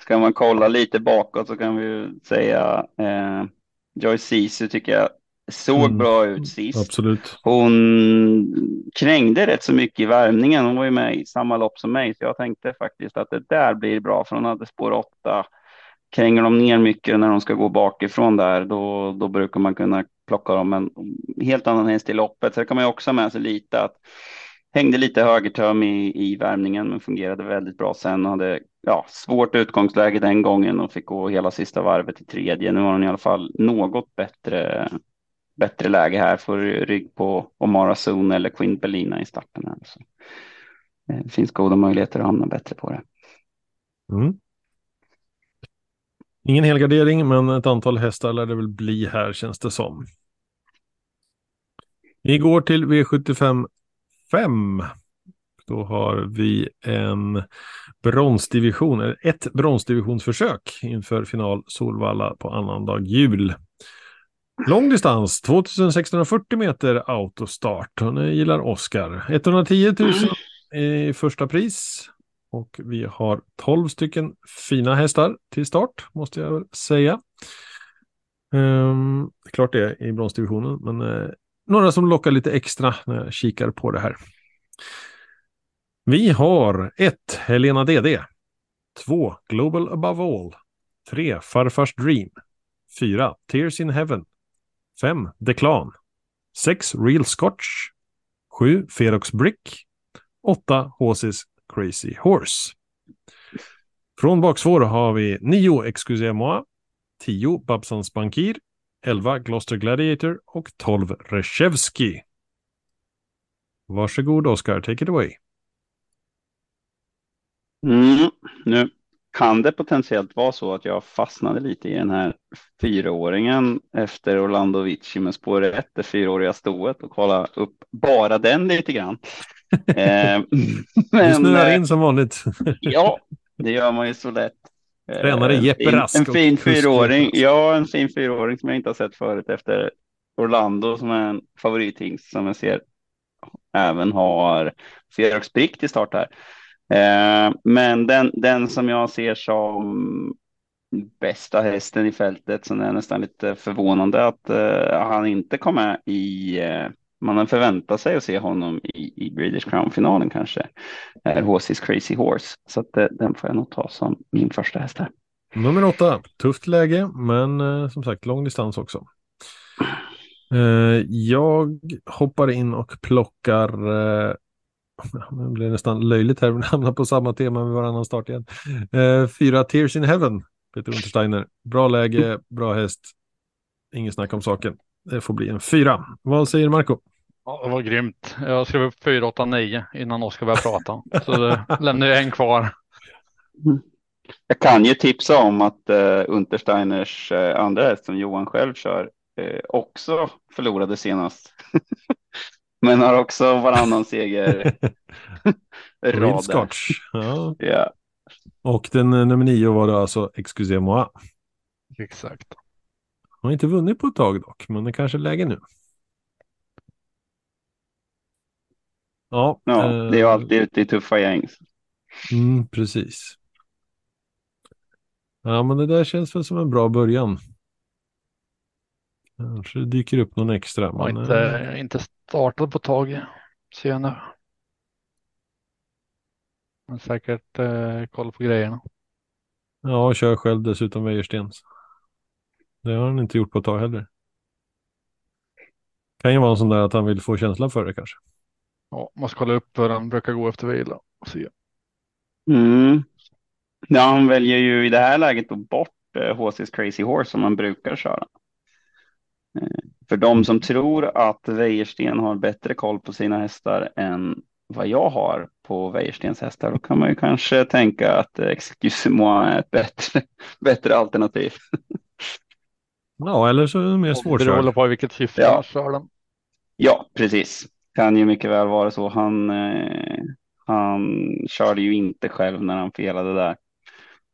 Ska man kolla lite bakåt så kan vi säga eh, Joy Sisu tycker jag såg mm. bra ut sist. Absolut. Hon krängde rätt så mycket i värmningen. Hon var ju med i samma lopp som mig, så jag tänkte faktiskt att det där blir bra, för hon hade spår 8. Kränger de ner mycket när de ska gå bakifrån där, då, då brukar man kunna plockar dem en helt annan häst i loppet. Så det kan man ju också ha med sig lite att hängde lite högertöm i, i värmningen, men fungerade väldigt bra sen och hade ja, svårt utgångsläge den gången och fick gå hela sista varvet i tredje. Nu har hon i alla fall något bättre, bättre läge här, får rygg på Omara Zon eller Queen Bellina i starten. Här. Så det finns goda möjligheter att hamna bättre på det. Mm. Ingen helgardering, men ett antal hästar lär det väl bli här känns det som. Vi går till V75 5. Då har vi en bronsdivision, ett bronsdivisionsförsök inför final Solvalla på annandag jul. Lång distans, 2640 meter autostart. Och nu gillar Oskar. 110 000 i första pris. Och vi har 12 stycken fina hästar till start, måste jag väl säga. Um, klart det är i bronsdivisionen, men uh, några som lockar lite extra när jag kikar på det här. Vi har 1. Helena DD. 2. Global Above All. 3. Farfars Dream. 4. Tears in Heaven. 5. Declan. 6. Real Scotch. 7. Ferox Brick. 8. Håsis Crazy Horse. Från baksvår har vi 9 Excusez-moi, 10 Babsans Bankir, 11 Gloucester Gladiator och 12 Reshevski. Varsågod Oskar, take it away. Mm, nu kan det potentiellt vara så att jag fastnade lite i den här fyraåringen efter Orlando Vici med spår 1, det fyraåriga stoet och kolla upp bara den lite grann. (laughs) eh, men, du snurrar in som vanligt. (laughs) ja, det gör man ju så lätt. Tränare eh, Jeppe Rask. En, en fin fyraåring. Ja, en fin fyraåring som jag inte har sett förut efter Orlando som är en favorithingst som jag ser även har Ferox Brick till start här. Eh, men den, den som jag ser som bästa hästen i fältet, så är nästan lite förvånande att eh, han inte kom med i eh, man har förväntat sig att se honom i, i British Crown-finalen kanske, är HC's Crazy Horse. Så att, eh, den får jag nog ta som min första häst här. Nummer åtta, tufft läge, men eh, som sagt lång distans också. Eh, jag hoppar in och plockar eh, (laughs) det blir nästan löjligt här, vi hamnar på samma tema med varannan start igen. Eh, fyra Tears in Heaven, Peter Untersteiner. Bra läge, bra häst. Inget snack om saken. Det får bli en fyra. Vad säger Marco? Ja, det var grymt. Jag skrev upp 4, 8, 9 innan Oskar började prata. Så det (laughs) lämnar jag en kvar. Jag kan ju tipsa om att uh, Untersteiners uh, andra häst som Johan själv kör uh, också förlorade senast. (laughs) Men har också varannan seger. (laughs) Real Scotch. Ja. ja. Och den nummer nio var det alltså Excusez-moi. Exakt. Han har inte vunnit på ett tag dock, men det kanske är läge nu. Ja, ja det är ju alltid ute i tuffa gäng. Mm, precis. Ja, men det där känns väl som en bra början. Kanske det dyker upp någon extra. Jag har men, inte, äh... inte startat på tag senare. Men säkert eh, koll på grejerna. Ja, och kör själv dessutom Wäjerstens. Det har han inte gjort på ett tag heller. Kan ju vara en sån där att han vill få känsla för det kanske. Ja, måste kolla upp hur han brukar gå efter vila och se. Mm. Ja, han väljer ju i det här läget då bort eh, HC's Crazy Horse som han brukar köra. Eh, för de som tror att Wäjersten har bättre koll på sina hästar än vad jag har på Wäjerstens hästar, då kan man ju kanske tänka att Excuse-moi är ett bättre, (laughs) bättre alternativ. Ja, eller så är den mer svårkörd. Beroende på i vilket syfte ja. kör den. Ja, precis. Kan ju mycket väl vara så. Han, eh, han körde ju inte själv när han felade där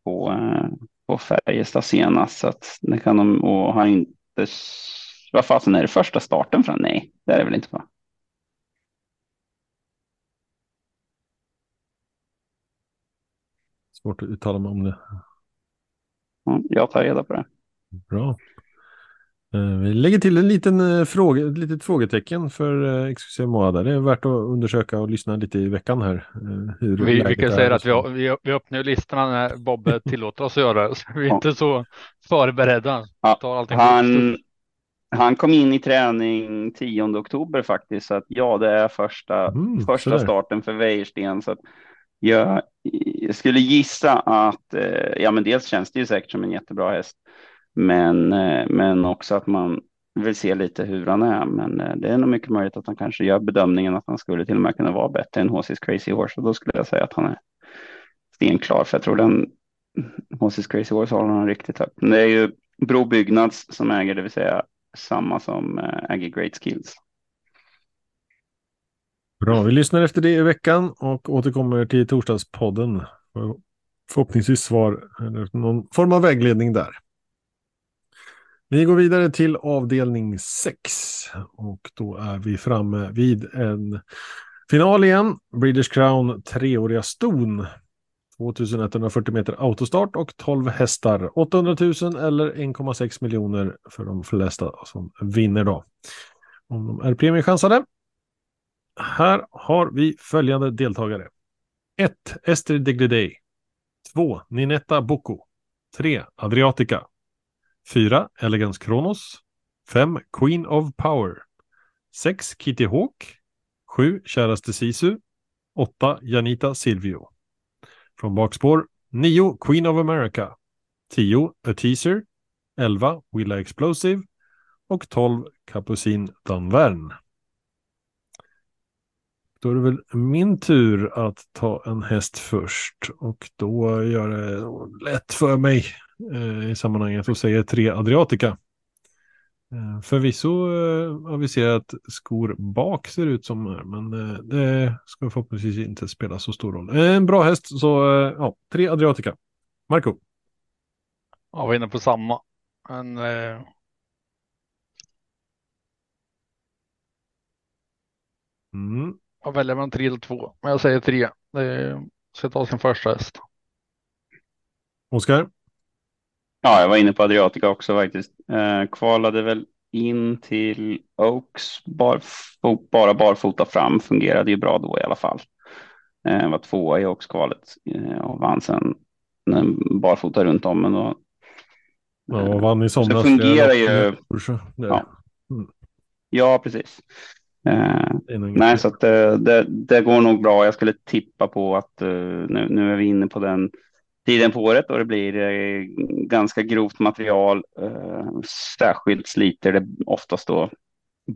på, eh, på Färjestad senast. Så att det kan de, och han inte, vad fasen är det första starten för Nej, det är det väl inte va? Svårt att uttala mig om det. Ja, jag tar reda på det. Bra. Eh, vi lägger till en liten eh, fråga, ett litet frågetecken för eh, Exclusive Moada. Det är värt att undersöka och lyssna lite i veckan här. Hur vi, vi kan säga att vi, vi, vi öppnar listorna när Bob (laughs) tillåter oss att göra det. Så vi är ja. inte så förberedda. Ja, han, han kom in i träning 10 oktober faktiskt. Så att ja, det är första, mm, första starten för Wäjersten. Så att jag, jag skulle gissa att, ja men dels känns det ju säkert som en jättebra häst. Men, eh, men också att man vill se lite hur han är. Men eh, det är nog mycket möjligt att han kanske gör bedömningen att han skulle till och med kunna vara bättre än HC's Crazy Horse. Och då skulle jag säga att han är stenklar. För jag tror den HC's Crazy Horse har han riktigt högt. Men det är ju Bro Byggnads som äger, det vill säga samma som eh, äger Great Skills. Bra, vi lyssnar efter det i veckan och återkommer till torsdagspodden. Förhoppningsvis svar eller någon form av vägledning där. Vi går vidare till avdelning 6 och då är vi framme vid en final igen. British Crown treåriga ston. 2140 meter autostart och 12 hästar. 800 000 eller 1,6 miljoner för de flesta som vinner då. Om de är premiechansade. Här har vi följande deltagare. 1. Estrid Degliday. 2. Ninetta Bocco. 3. Adriatica. 4. Elegance Kronos. 5. Queen of Power. 6. Kitty Hawk. 7. Käraste Sisu. 8. Janita Silvio. Från bakspår 9. Queen of America. 10. A Teaser. 11. Willa Explosive. Och 12. Capucin Danvern. Då är det väl min tur att ta en häst först och då gör det lätt för mig eh, i sammanhanget och säger tre Adriatica. Eh, förvisso eh, har vi sett att skor bak ser ut som men eh, det ska förhoppningsvis inte spela så stor roll. Eh, en bra häst, så eh, ja, tre Adriatica. Marco? Ja, vi är inne på samma. En, eh... Mm. Jag väljer mellan tre eller två, men jag säger tre. Det ska ta sin första häst. Oskar? Ja, jag var inne på Adriatica också faktiskt. Eh, kvalade väl in till Oaks bar, bara barfota fram. Fungerade ju bra då i alla fall. Eh, var tvåa i Oaks-kvalet eh, och vann sen barfota runt om. Men då, ja, vann i somras. Det fungerar ju. Ja. Mm. ja, precis. Eh, nej, så att det, det, det, går nog bra. Jag skulle tippa på att uh, nu, nu är vi inne på den tiden på året och det blir ganska grovt material. Särskilt sliter det oftast då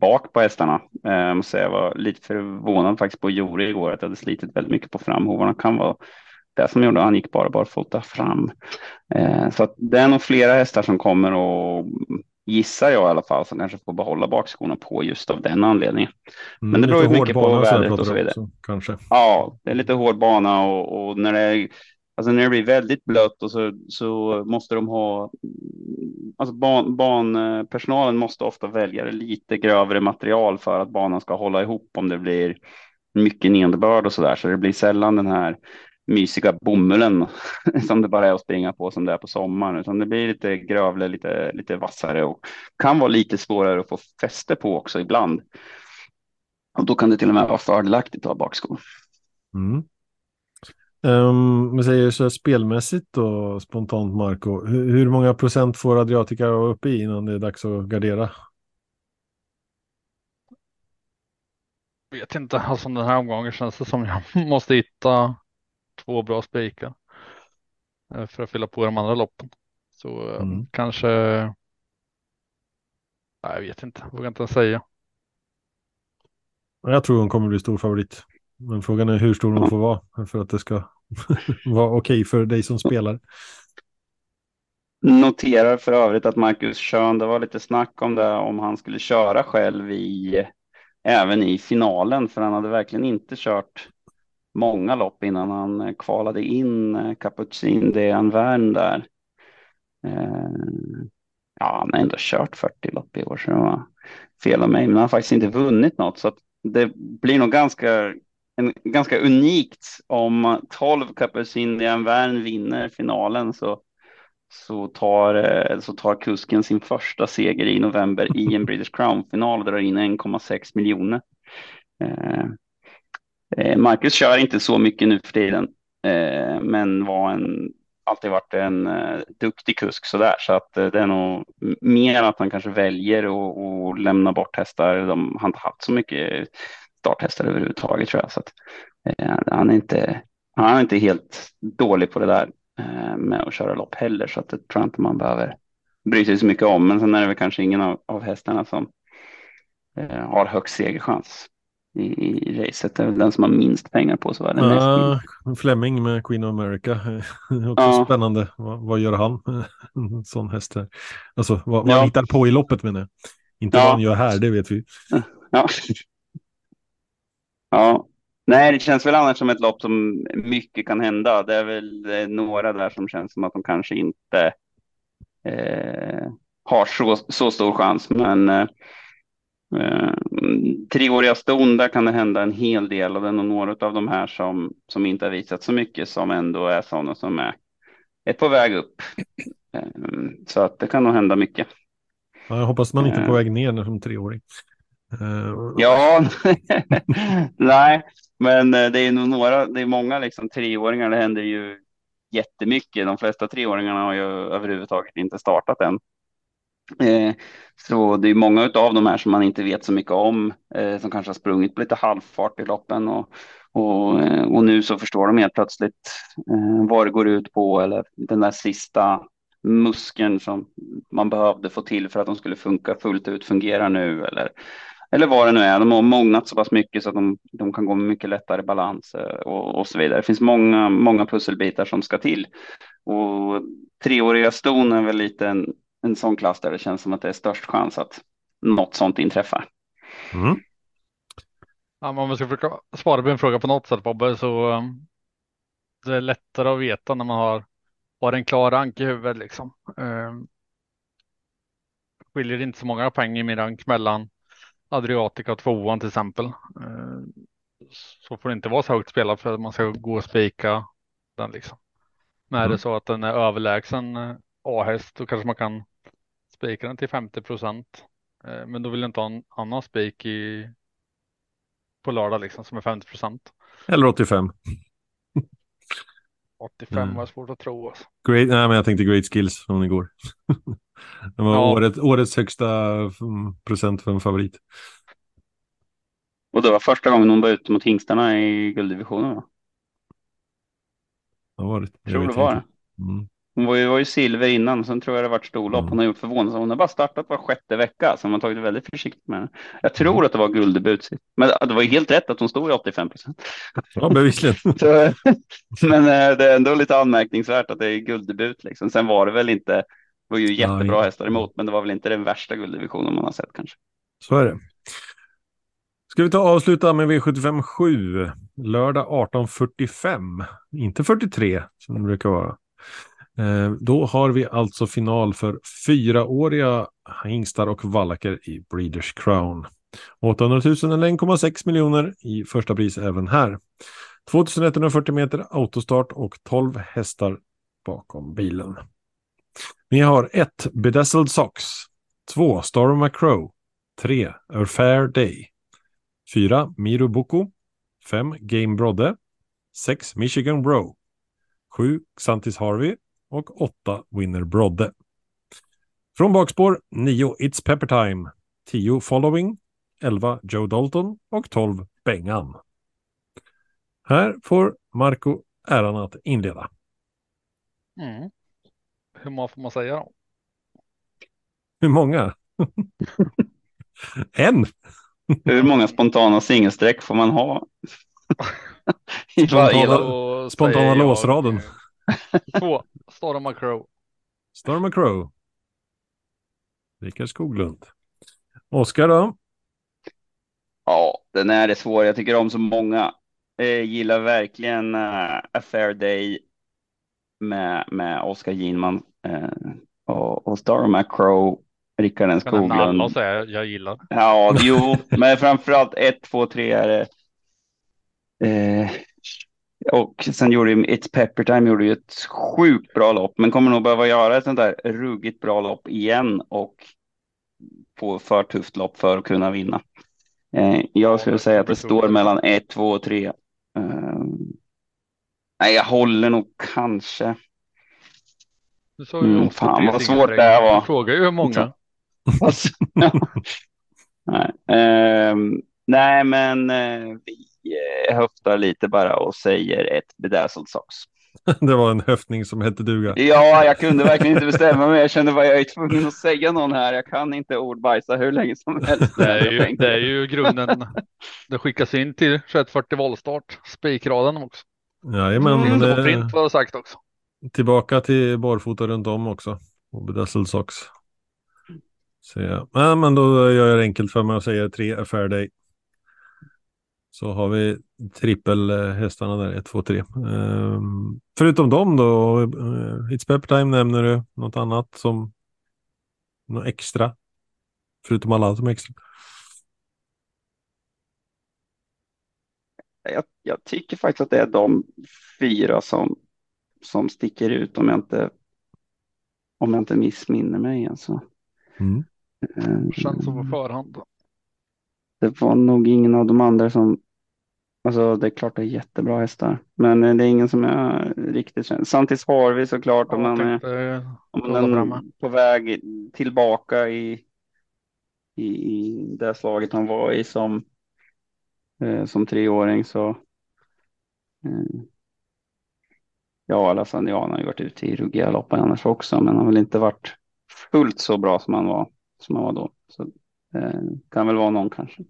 bak på hästarna. Jag måste säga, jag var lite förvånad faktiskt på Jore igår att jag hade slitit väldigt mycket på framhovarna. Kan vara det som gjorde att han gick bara barfota fram. Så att det är nog flera hästar som kommer och gissar jag i alla fall, som kanske får behålla bakskorna på just av den anledningen. Mm, Men det beror ju mycket på vädret och så vidare. Också, kanske. Ja, det är lite hård bana och, och, när, det är, alltså när det blir väldigt blött och så, så måste de ha, alltså ban, banpersonalen måste ofta välja lite grövre material för att banan ska hålla ihop om det blir mycket nederbörd och så där. Så det blir sällan den här mysiga bomullen (laughs) som det bara är att springa på som det är på sommaren, utan det blir lite grövle, lite, lite vassare och kan vara lite svårare att få fäste på också ibland. Och då kan det till och med vara fördelaktigt att ha bakskor. Mm. Um, men säger så spelmässigt och spontant Marco, hur, hur många procent får Adriatica vara uppe i innan det är dags att gardera? vet inte, alltså den här omgången känns det som jag (laughs) måste hitta två bra spikar eh, för att fylla på de andra loppen. Så eh, mm. kanske. Nej, jag vet inte, vågar inte säga. Jag tror hon kommer bli stor favorit. Men frågan är hur stor hon får vara för att det ska (laughs) vara okej okay för dig som spelar. Noterar för övrigt att Marcus Schön, det var lite snack om det, om han skulle köra själv i, även i finalen, för han hade verkligen inte kört många lopp innan han kvalade in Capucin de Anvern där. Eh, ja, han har ändå kört 40 lopp i år, så det var fel av mig, men han har faktiskt inte vunnit något, så att det blir nog ganska en, ganska unikt om 12 Capucin de Anvern vinner finalen så så tar, eh, så tar kusken sin första seger i november i en (laughs) British Crown-final och drar in 1,6 miljoner. Eh, Marcus kör inte så mycket nu för tiden, eh, men var en, alltid varit en eh, duktig kusk sådär, så att det är nog mer att han kanske väljer att lämna bort hästar. De har inte haft så mycket starthästar överhuvudtaget tror jag, så att han är inte, han är inte helt dålig på det där. Med att köra lopp heller så att det tror jag inte man behöver bry sig så mycket om. Men sen är det väl kanske ingen av, av hästarna som eh, har högst segerchans i, i racet. Det är väl den som har minst pengar på sig. Uh, Fleming med Queen of America. (laughs) också uh. spännande. Vad, vad, gör han? en (laughs) sån häst här. Alltså vad, vad ja. han hittar på i loppet menar jag. Inte ja. vad han gör här, det vet vi. Ja. ja, Nej, det känns väl annars som ett lopp som mycket kan hända. Det är väl några där som känns som att de kanske inte eh, har så, så stor chans. Men eh, eh, treåriga ston, där kan det hända en hel del och det är nog några av de här som, som inte har visat så mycket som ändå är sådana som är, är på väg upp. Eh, så att det kan nog hända mycket. Ja, jag hoppas man inte är på eh. väg ner som treåring. Ja, (laughs) nej, men eh, det är nog några, det är många liksom treåringar, det händer ju jättemycket. De flesta treåringarna har ju överhuvudtaget inte startat än. Eh, så det är många av de här som man inte vet så mycket om, eh, som kanske har sprungit på lite halvfart i loppen och, och, eh, och nu så förstår de helt plötsligt vad det går ut på eller den där sista muskeln som man behövde få till för att de skulle funka fullt ut fungerar nu eller eller vad det nu är. De har mognat så pass mycket så att de, de kan gå med mycket lättare balans och, och, så vidare. Det finns många, många pusselbitar som ska till. Och treåriga ston är väl lite en, en sån klass där det känns som att det är störst chans att något sånt inträffar. Mm. Ja, om man ska försöka svara på en fråga på något sätt Bobbe så um, det är lättare att veta när man har, har en klar rank i huvudet liksom. Um, skiljer inte så många poäng i min rank mellan Adriatica tvåan till exempel. Eh, så får det inte vara så högt spelat för att man ska gå och spika den liksom. Men är det mm. så att den är överlägsen eh, A-häst då kanske man kan spika den till 50 procent. Eh, men då vill jag inte ha en annan spik i på lördag liksom som är 50 procent. Eller 85. 85 (laughs) mm. var svårt att tro. Alltså. Great, nej, men jag tänkte great skills från igår. (laughs) det var ja. året, årets högsta mm, procent för en favorit. Och det var första gången hon var ute mot hingstarna i gulddivisionen va? Det var det. Jag tror det var det. Mm. Hon var ju, var ju silver innan, sen tror jag det varit storlopp. Mm. Hon har gjort förvånansvärt. Hon har bara startat var sjätte vecka, så hon har tagit det väldigt försiktigt med Jag tror mm. att det var gulddebut. Men det var ju helt rätt att hon stod i 85 procent. Ja, bevisligen. (laughs) men eh, det är ändå lite anmärkningsvärt att det är gulddebut liksom. Sen var det väl inte, det var ju jättebra ja, hästar emot, men det var väl inte den värsta gulddivisionen man har sett kanske. Så är det. Ska vi ta och avsluta med V75 7, lördag 18.45, inte 43 som det brukar vara. Eh, då har vi alltså final för fyraåriga hingstar och vallacker i Breeders Crown. 800 000 eller 1,6 miljoner i första pris även här. 2140 meter autostart och 12 hästar bakom bilen. Vi har 1. Bedazzled Sox. 2. Star McCrow. 3. A Fair Day. 4. Miro Boko. 5. Game Brodde. 6. Michigan Bro. 7. Xantis Harvey och 8 Winner Brodde. Från bakspår 9 It's Pepper Time, 10 Following, 11 Joe Dalton och 12 Bengan. Här får Marco äran att inleda. Mm. Hur många får man säga då? Hur många? (laughs) en. Hur många spontana singelsträck får man ha? (laughs) (laughs) spontana, spontana låsraden. Två. Storm Crow. Storm Crow. Rickard Skoglund. Oskar då? Ja, den är det svår. Jag tycker om så många. Jag gillar verkligen uh, A Fair Day med, med Oskar Ginman uh, och, och Star Macro, Rickard N Skoglund. Alla säga jag gillar. Ja, jo, men framförallt 1, 2, 3 är det. Uh, och sen gjorde ju It's Pepper Time gjorde ju ett sjukt bra lopp, men kommer nog behöva göra ett sånt där ruggigt bra lopp igen och få för tufft lopp för att kunna vinna. Eh, jag skulle säga att det står mellan 1, 2 och 3. Eh, nej, jag håller nog kanske. Du sa ju mm, fan vad svårt det här var. Du frågar ju hur många. (laughs) Nej, eh, nej, men eh, vi eh, höftar lite bara och säger ett bedazzled socks. (laughs) Det var en höftning som hette duga. Ja, jag kunde verkligen inte bestämma mig. Jag kände bara jag är tvungen att säga någon här. Jag kan inte ordbajsa hur länge som (laughs) helst. Det är ju, det är ju grunden. Det skickas in till 2140 voltstart, spikraden också. Jajamän. Det var print var sagt också. Tillbaka till barfota runt om också. Och bedazzled socks. Så ja. ja, men då gör jag det enkelt för mig och säger tre fair day. Så har vi trippelhästarna där, 1, 2, 3. Förutom dem då, uh, It's Pepper Time nämner du, något annat som något extra? Förutom alla som är extra. Jag, jag, tycker faktiskt att det är de fyra som, som sticker ut om jag inte om jag inte missminner mig. Alltså. Mm. Uh, Känns som på förhand. Det var nog ingen av de andra som Alltså det är klart det är jättebra hästar, men det är ingen som jag riktigt känner. Samtidigt har vi såklart om man är, om man är på väg tillbaka i, i, i det slaget han var i som, eh, som treåring så. Eh, ja, Alassane har ju varit ute i ruggiga lopp annars också, men han har väl inte varit fullt så bra som han var som han var då. Så eh, kan väl vara någon kanske.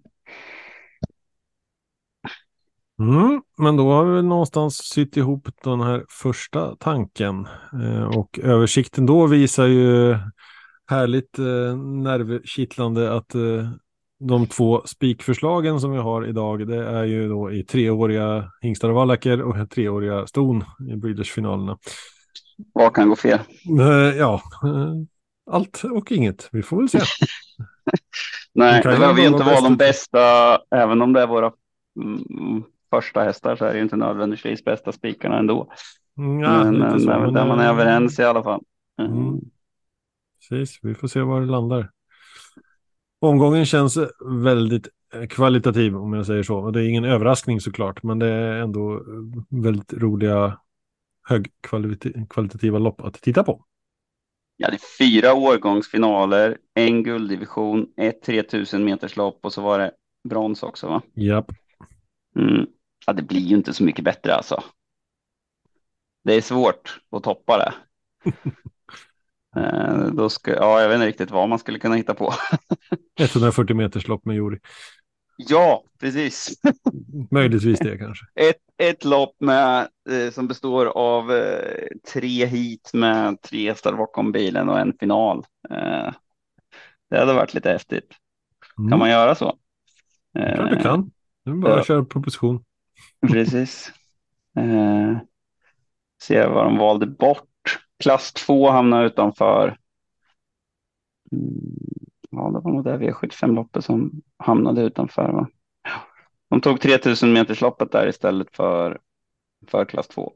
Mm, men då har vi någonstans sytt ihop den här första tanken. Eh, och översikten då visar ju härligt eh, nervkittlande att eh, de två spikförslagen som vi har idag det är ju då i treåriga hingstar och vallacker och treåriga ston i Breeders-finalerna. Vad kan gå fel? Eh, ja, eh, allt och inget. Vi får väl se. (laughs) Nej, det behöver ju inte vara de bästa, även om det är våra mm, första hästar så är det ju inte nödvändigtvis bästa spikarna ändå. Mm, ja, men, men, så, men där man är överens i alla fall. Mm. Mm. Precis, vi får se var det landar. Omgången känns väldigt kvalitativ om jag säger så. Det är ingen överraskning såklart, men det är ändå väldigt roliga högkvalitativa lopp att titta på. Ja, det är fyra årgångsfinaler, en gulddivision, ett 3000 meters lopp och så var det brons också va? Japp. Mm. Ja, det blir ju inte så mycket bättre alltså. Det är svårt att toppa det. (laughs) eh, då ska, ja, jag vet inte riktigt vad man skulle kunna hitta på. (laughs) 140 meters lopp med Jori. Ja, precis. (laughs) Möjligtvis det kanske. Ett, ett lopp med, eh, som består av eh, tre hit med tre hästar bakom bilen och en final. Eh, det hade varit lite häftigt. Mm. Kan man göra så? Klart du kan. Nu bara ja. köra proposition. Precis. Eh, se vad de valde bort. Klass 2 hamnar utanför. Mm, ja, det var nog det V75-loppet som hamnade utanför. Va? De tog 3000 meters loppet där istället för, för klass 2.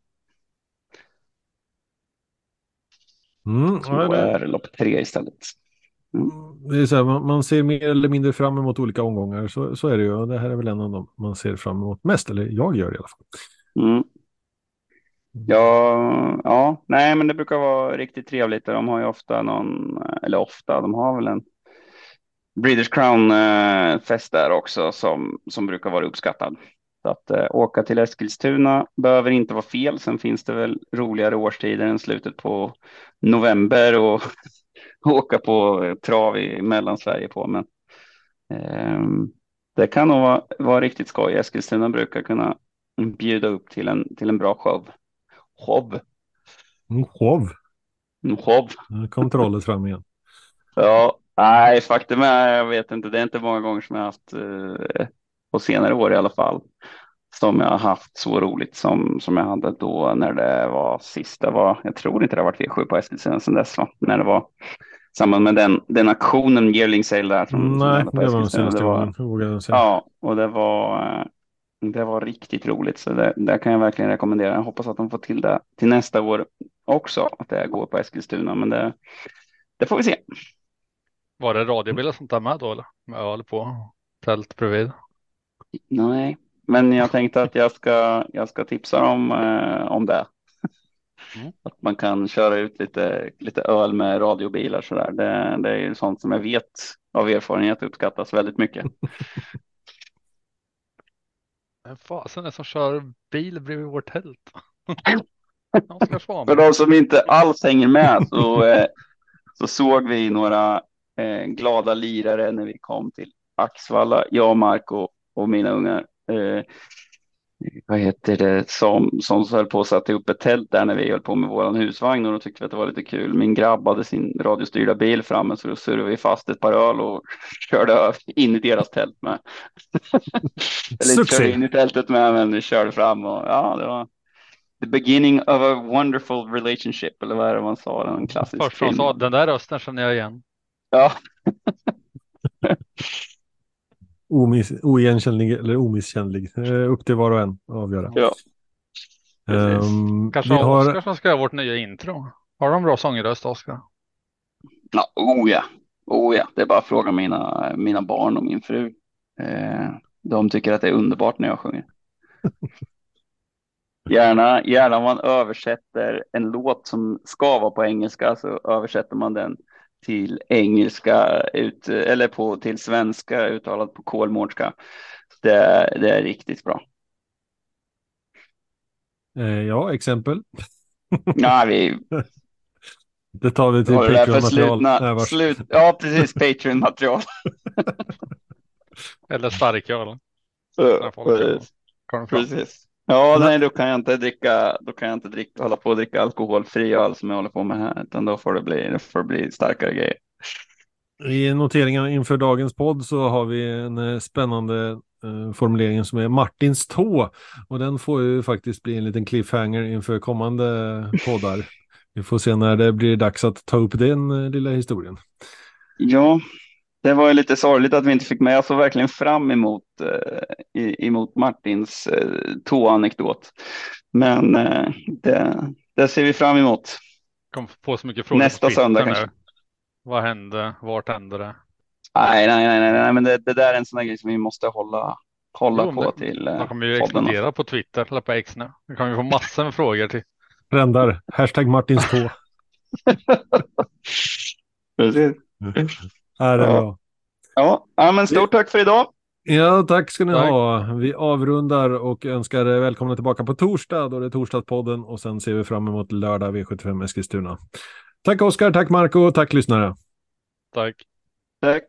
Mm, så ja, är lopp 3 istället. Mm. Det är så här, man, man, ser mer eller mindre fram emot olika omgångar. Så, så är det ju. Det här är väl en av dem man ser fram emot mest. Eller jag gör det i alla fall. Mm. Ja, ja, nej, men det brukar vara riktigt trevligt. De har ju ofta någon, eller ofta, de har väl en Breeders Crown-fest eh, där också som, som brukar vara uppskattad. Så att eh, åka till Eskilstuna behöver inte vara fel. Sen finns det väl roligare årstider än slutet på november och (laughs) åka på trav i Mellansverige på. Men eh, det kan nog vara, vara riktigt skoj. Eskilstuna brukar kunna bjuda upp till en, till en bra show. Show. Mm, show. Show. Nu kom trollet fram igen. (laughs) Ja, nej, faktum är, jag vet inte, det är inte många gånger som jag haft eh, på senare år i alla fall som jag har haft så roligt som, som jag hade då när det var sista var, jag tror inte det har varit V7 på Eskilstuna sedan dess, va? när det var samband med den, den aktionen, yearling sale där. Som, Nej, som det var den senaste gången. Ja, och det var, eh, det var riktigt roligt, så det, det kan jag verkligen rekommendera. Jag hoppas att de får till det till nästa år också, att det går på Eskilstuna, men det, det får vi se. Var det radiobil och sånt där med då eller? Med öl på tält bredvid? Nej, men jag tänkte att jag ska, jag ska tipsa dem eh, om det. Mm. Att man kan köra ut lite, lite öl med radiobilar så där. Det, det är ju sånt som jag vet av erfarenhet uppskattas väldigt mycket. (laughs) Vem fasen är som kör bil bredvid vårt tält? (laughs) För de som inte alls hänger med så, eh, så såg vi några eh, glada lirare när vi kom till Axvalla, jag, Marco och mina ungar. Eh, vad heter det, som, som höll på att sätta upp ett tält där när vi höll på med våran husvagn och då tyckte vi att det var lite kul. Min grabb hade sin radiostyrda bil framme så då surrade vi fast ett par öl och (laughs) körde in i deras tält med. (laughs) Eller inte körde in i tältet med men vi körde fram och ja, det var the beginning of a wonderful relationship eller vad är det man sa, den klassisk Först film. sa den där rösten känner jag igen. Ja. (laughs) Omiss, oigenkännlig eller omisskännlig. Eh, upp till var och en att avgöra. Ja. Um, Kanske vi har... Oskar som ska göra vårt nya intro. Har de bra sångröst, Oskar? Ja, oh ja. Oh ja, det är bara att fråga mina, mina barn och min fru. Eh, de tycker att det är underbart när jag sjunger. (laughs) Gärna, gärna om man översätter en låt som ska vara på engelska så översätter man den till engelska ut, eller på, till svenska uttalat på kolmårdska. Det, det är riktigt bra. Eh, ja, exempel. Ja, vi... (laughs) Det tar vi till Patreon-material. Slut... Ja, precis. Patreon-material. (laughs) eller starköl. Precis. Ja, nej, då kan jag inte dricka, då kan jag inte dricka, hålla på och dricka alkoholfri öl som jag håller på med här, utan då får det bli, det får bli starkare grejer. I noteringen inför dagens podd så har vi en eh, spännande eh, formulering som är Martins tå och den får ju faktiskt bli en liten cliffhanger inför kommande poddar. (laughs) Vi får se när det blir dags att ta upp den eh, lilla historien. Ja, det var ju lite sorgligt att vi inte fick med. Jag såg verkligen fram emot, eh, emot Martins eh, tåanekdot. Men eh, det, det ser vi fram emot. Kom på så mycket frågor Nästa söndag kanske. Vad hände? Vart hände det? Nej, nej, nej, nej, nej men det, det där är en sån där grej som vi måste hålla, hålla jo, på det, till. Man kommer ju explodera på Twitter eller på X nu. Vi kommer ju få massor med frågor till. Rändar. Hashtag Martins tå. (laughs) Precis. Ja, det ja. Ja, ja, men stort tack för idag. Ja, tack ska ni tack. ha. Vi avrundar och önskar er välkomna tillbaka på torsdag. Då det är Torsdagspodden och sen ser vi fram emot lördag V75 Eskilstuna. Tack Oskar, tack Marco, tack lyssnare. Tack. Tack.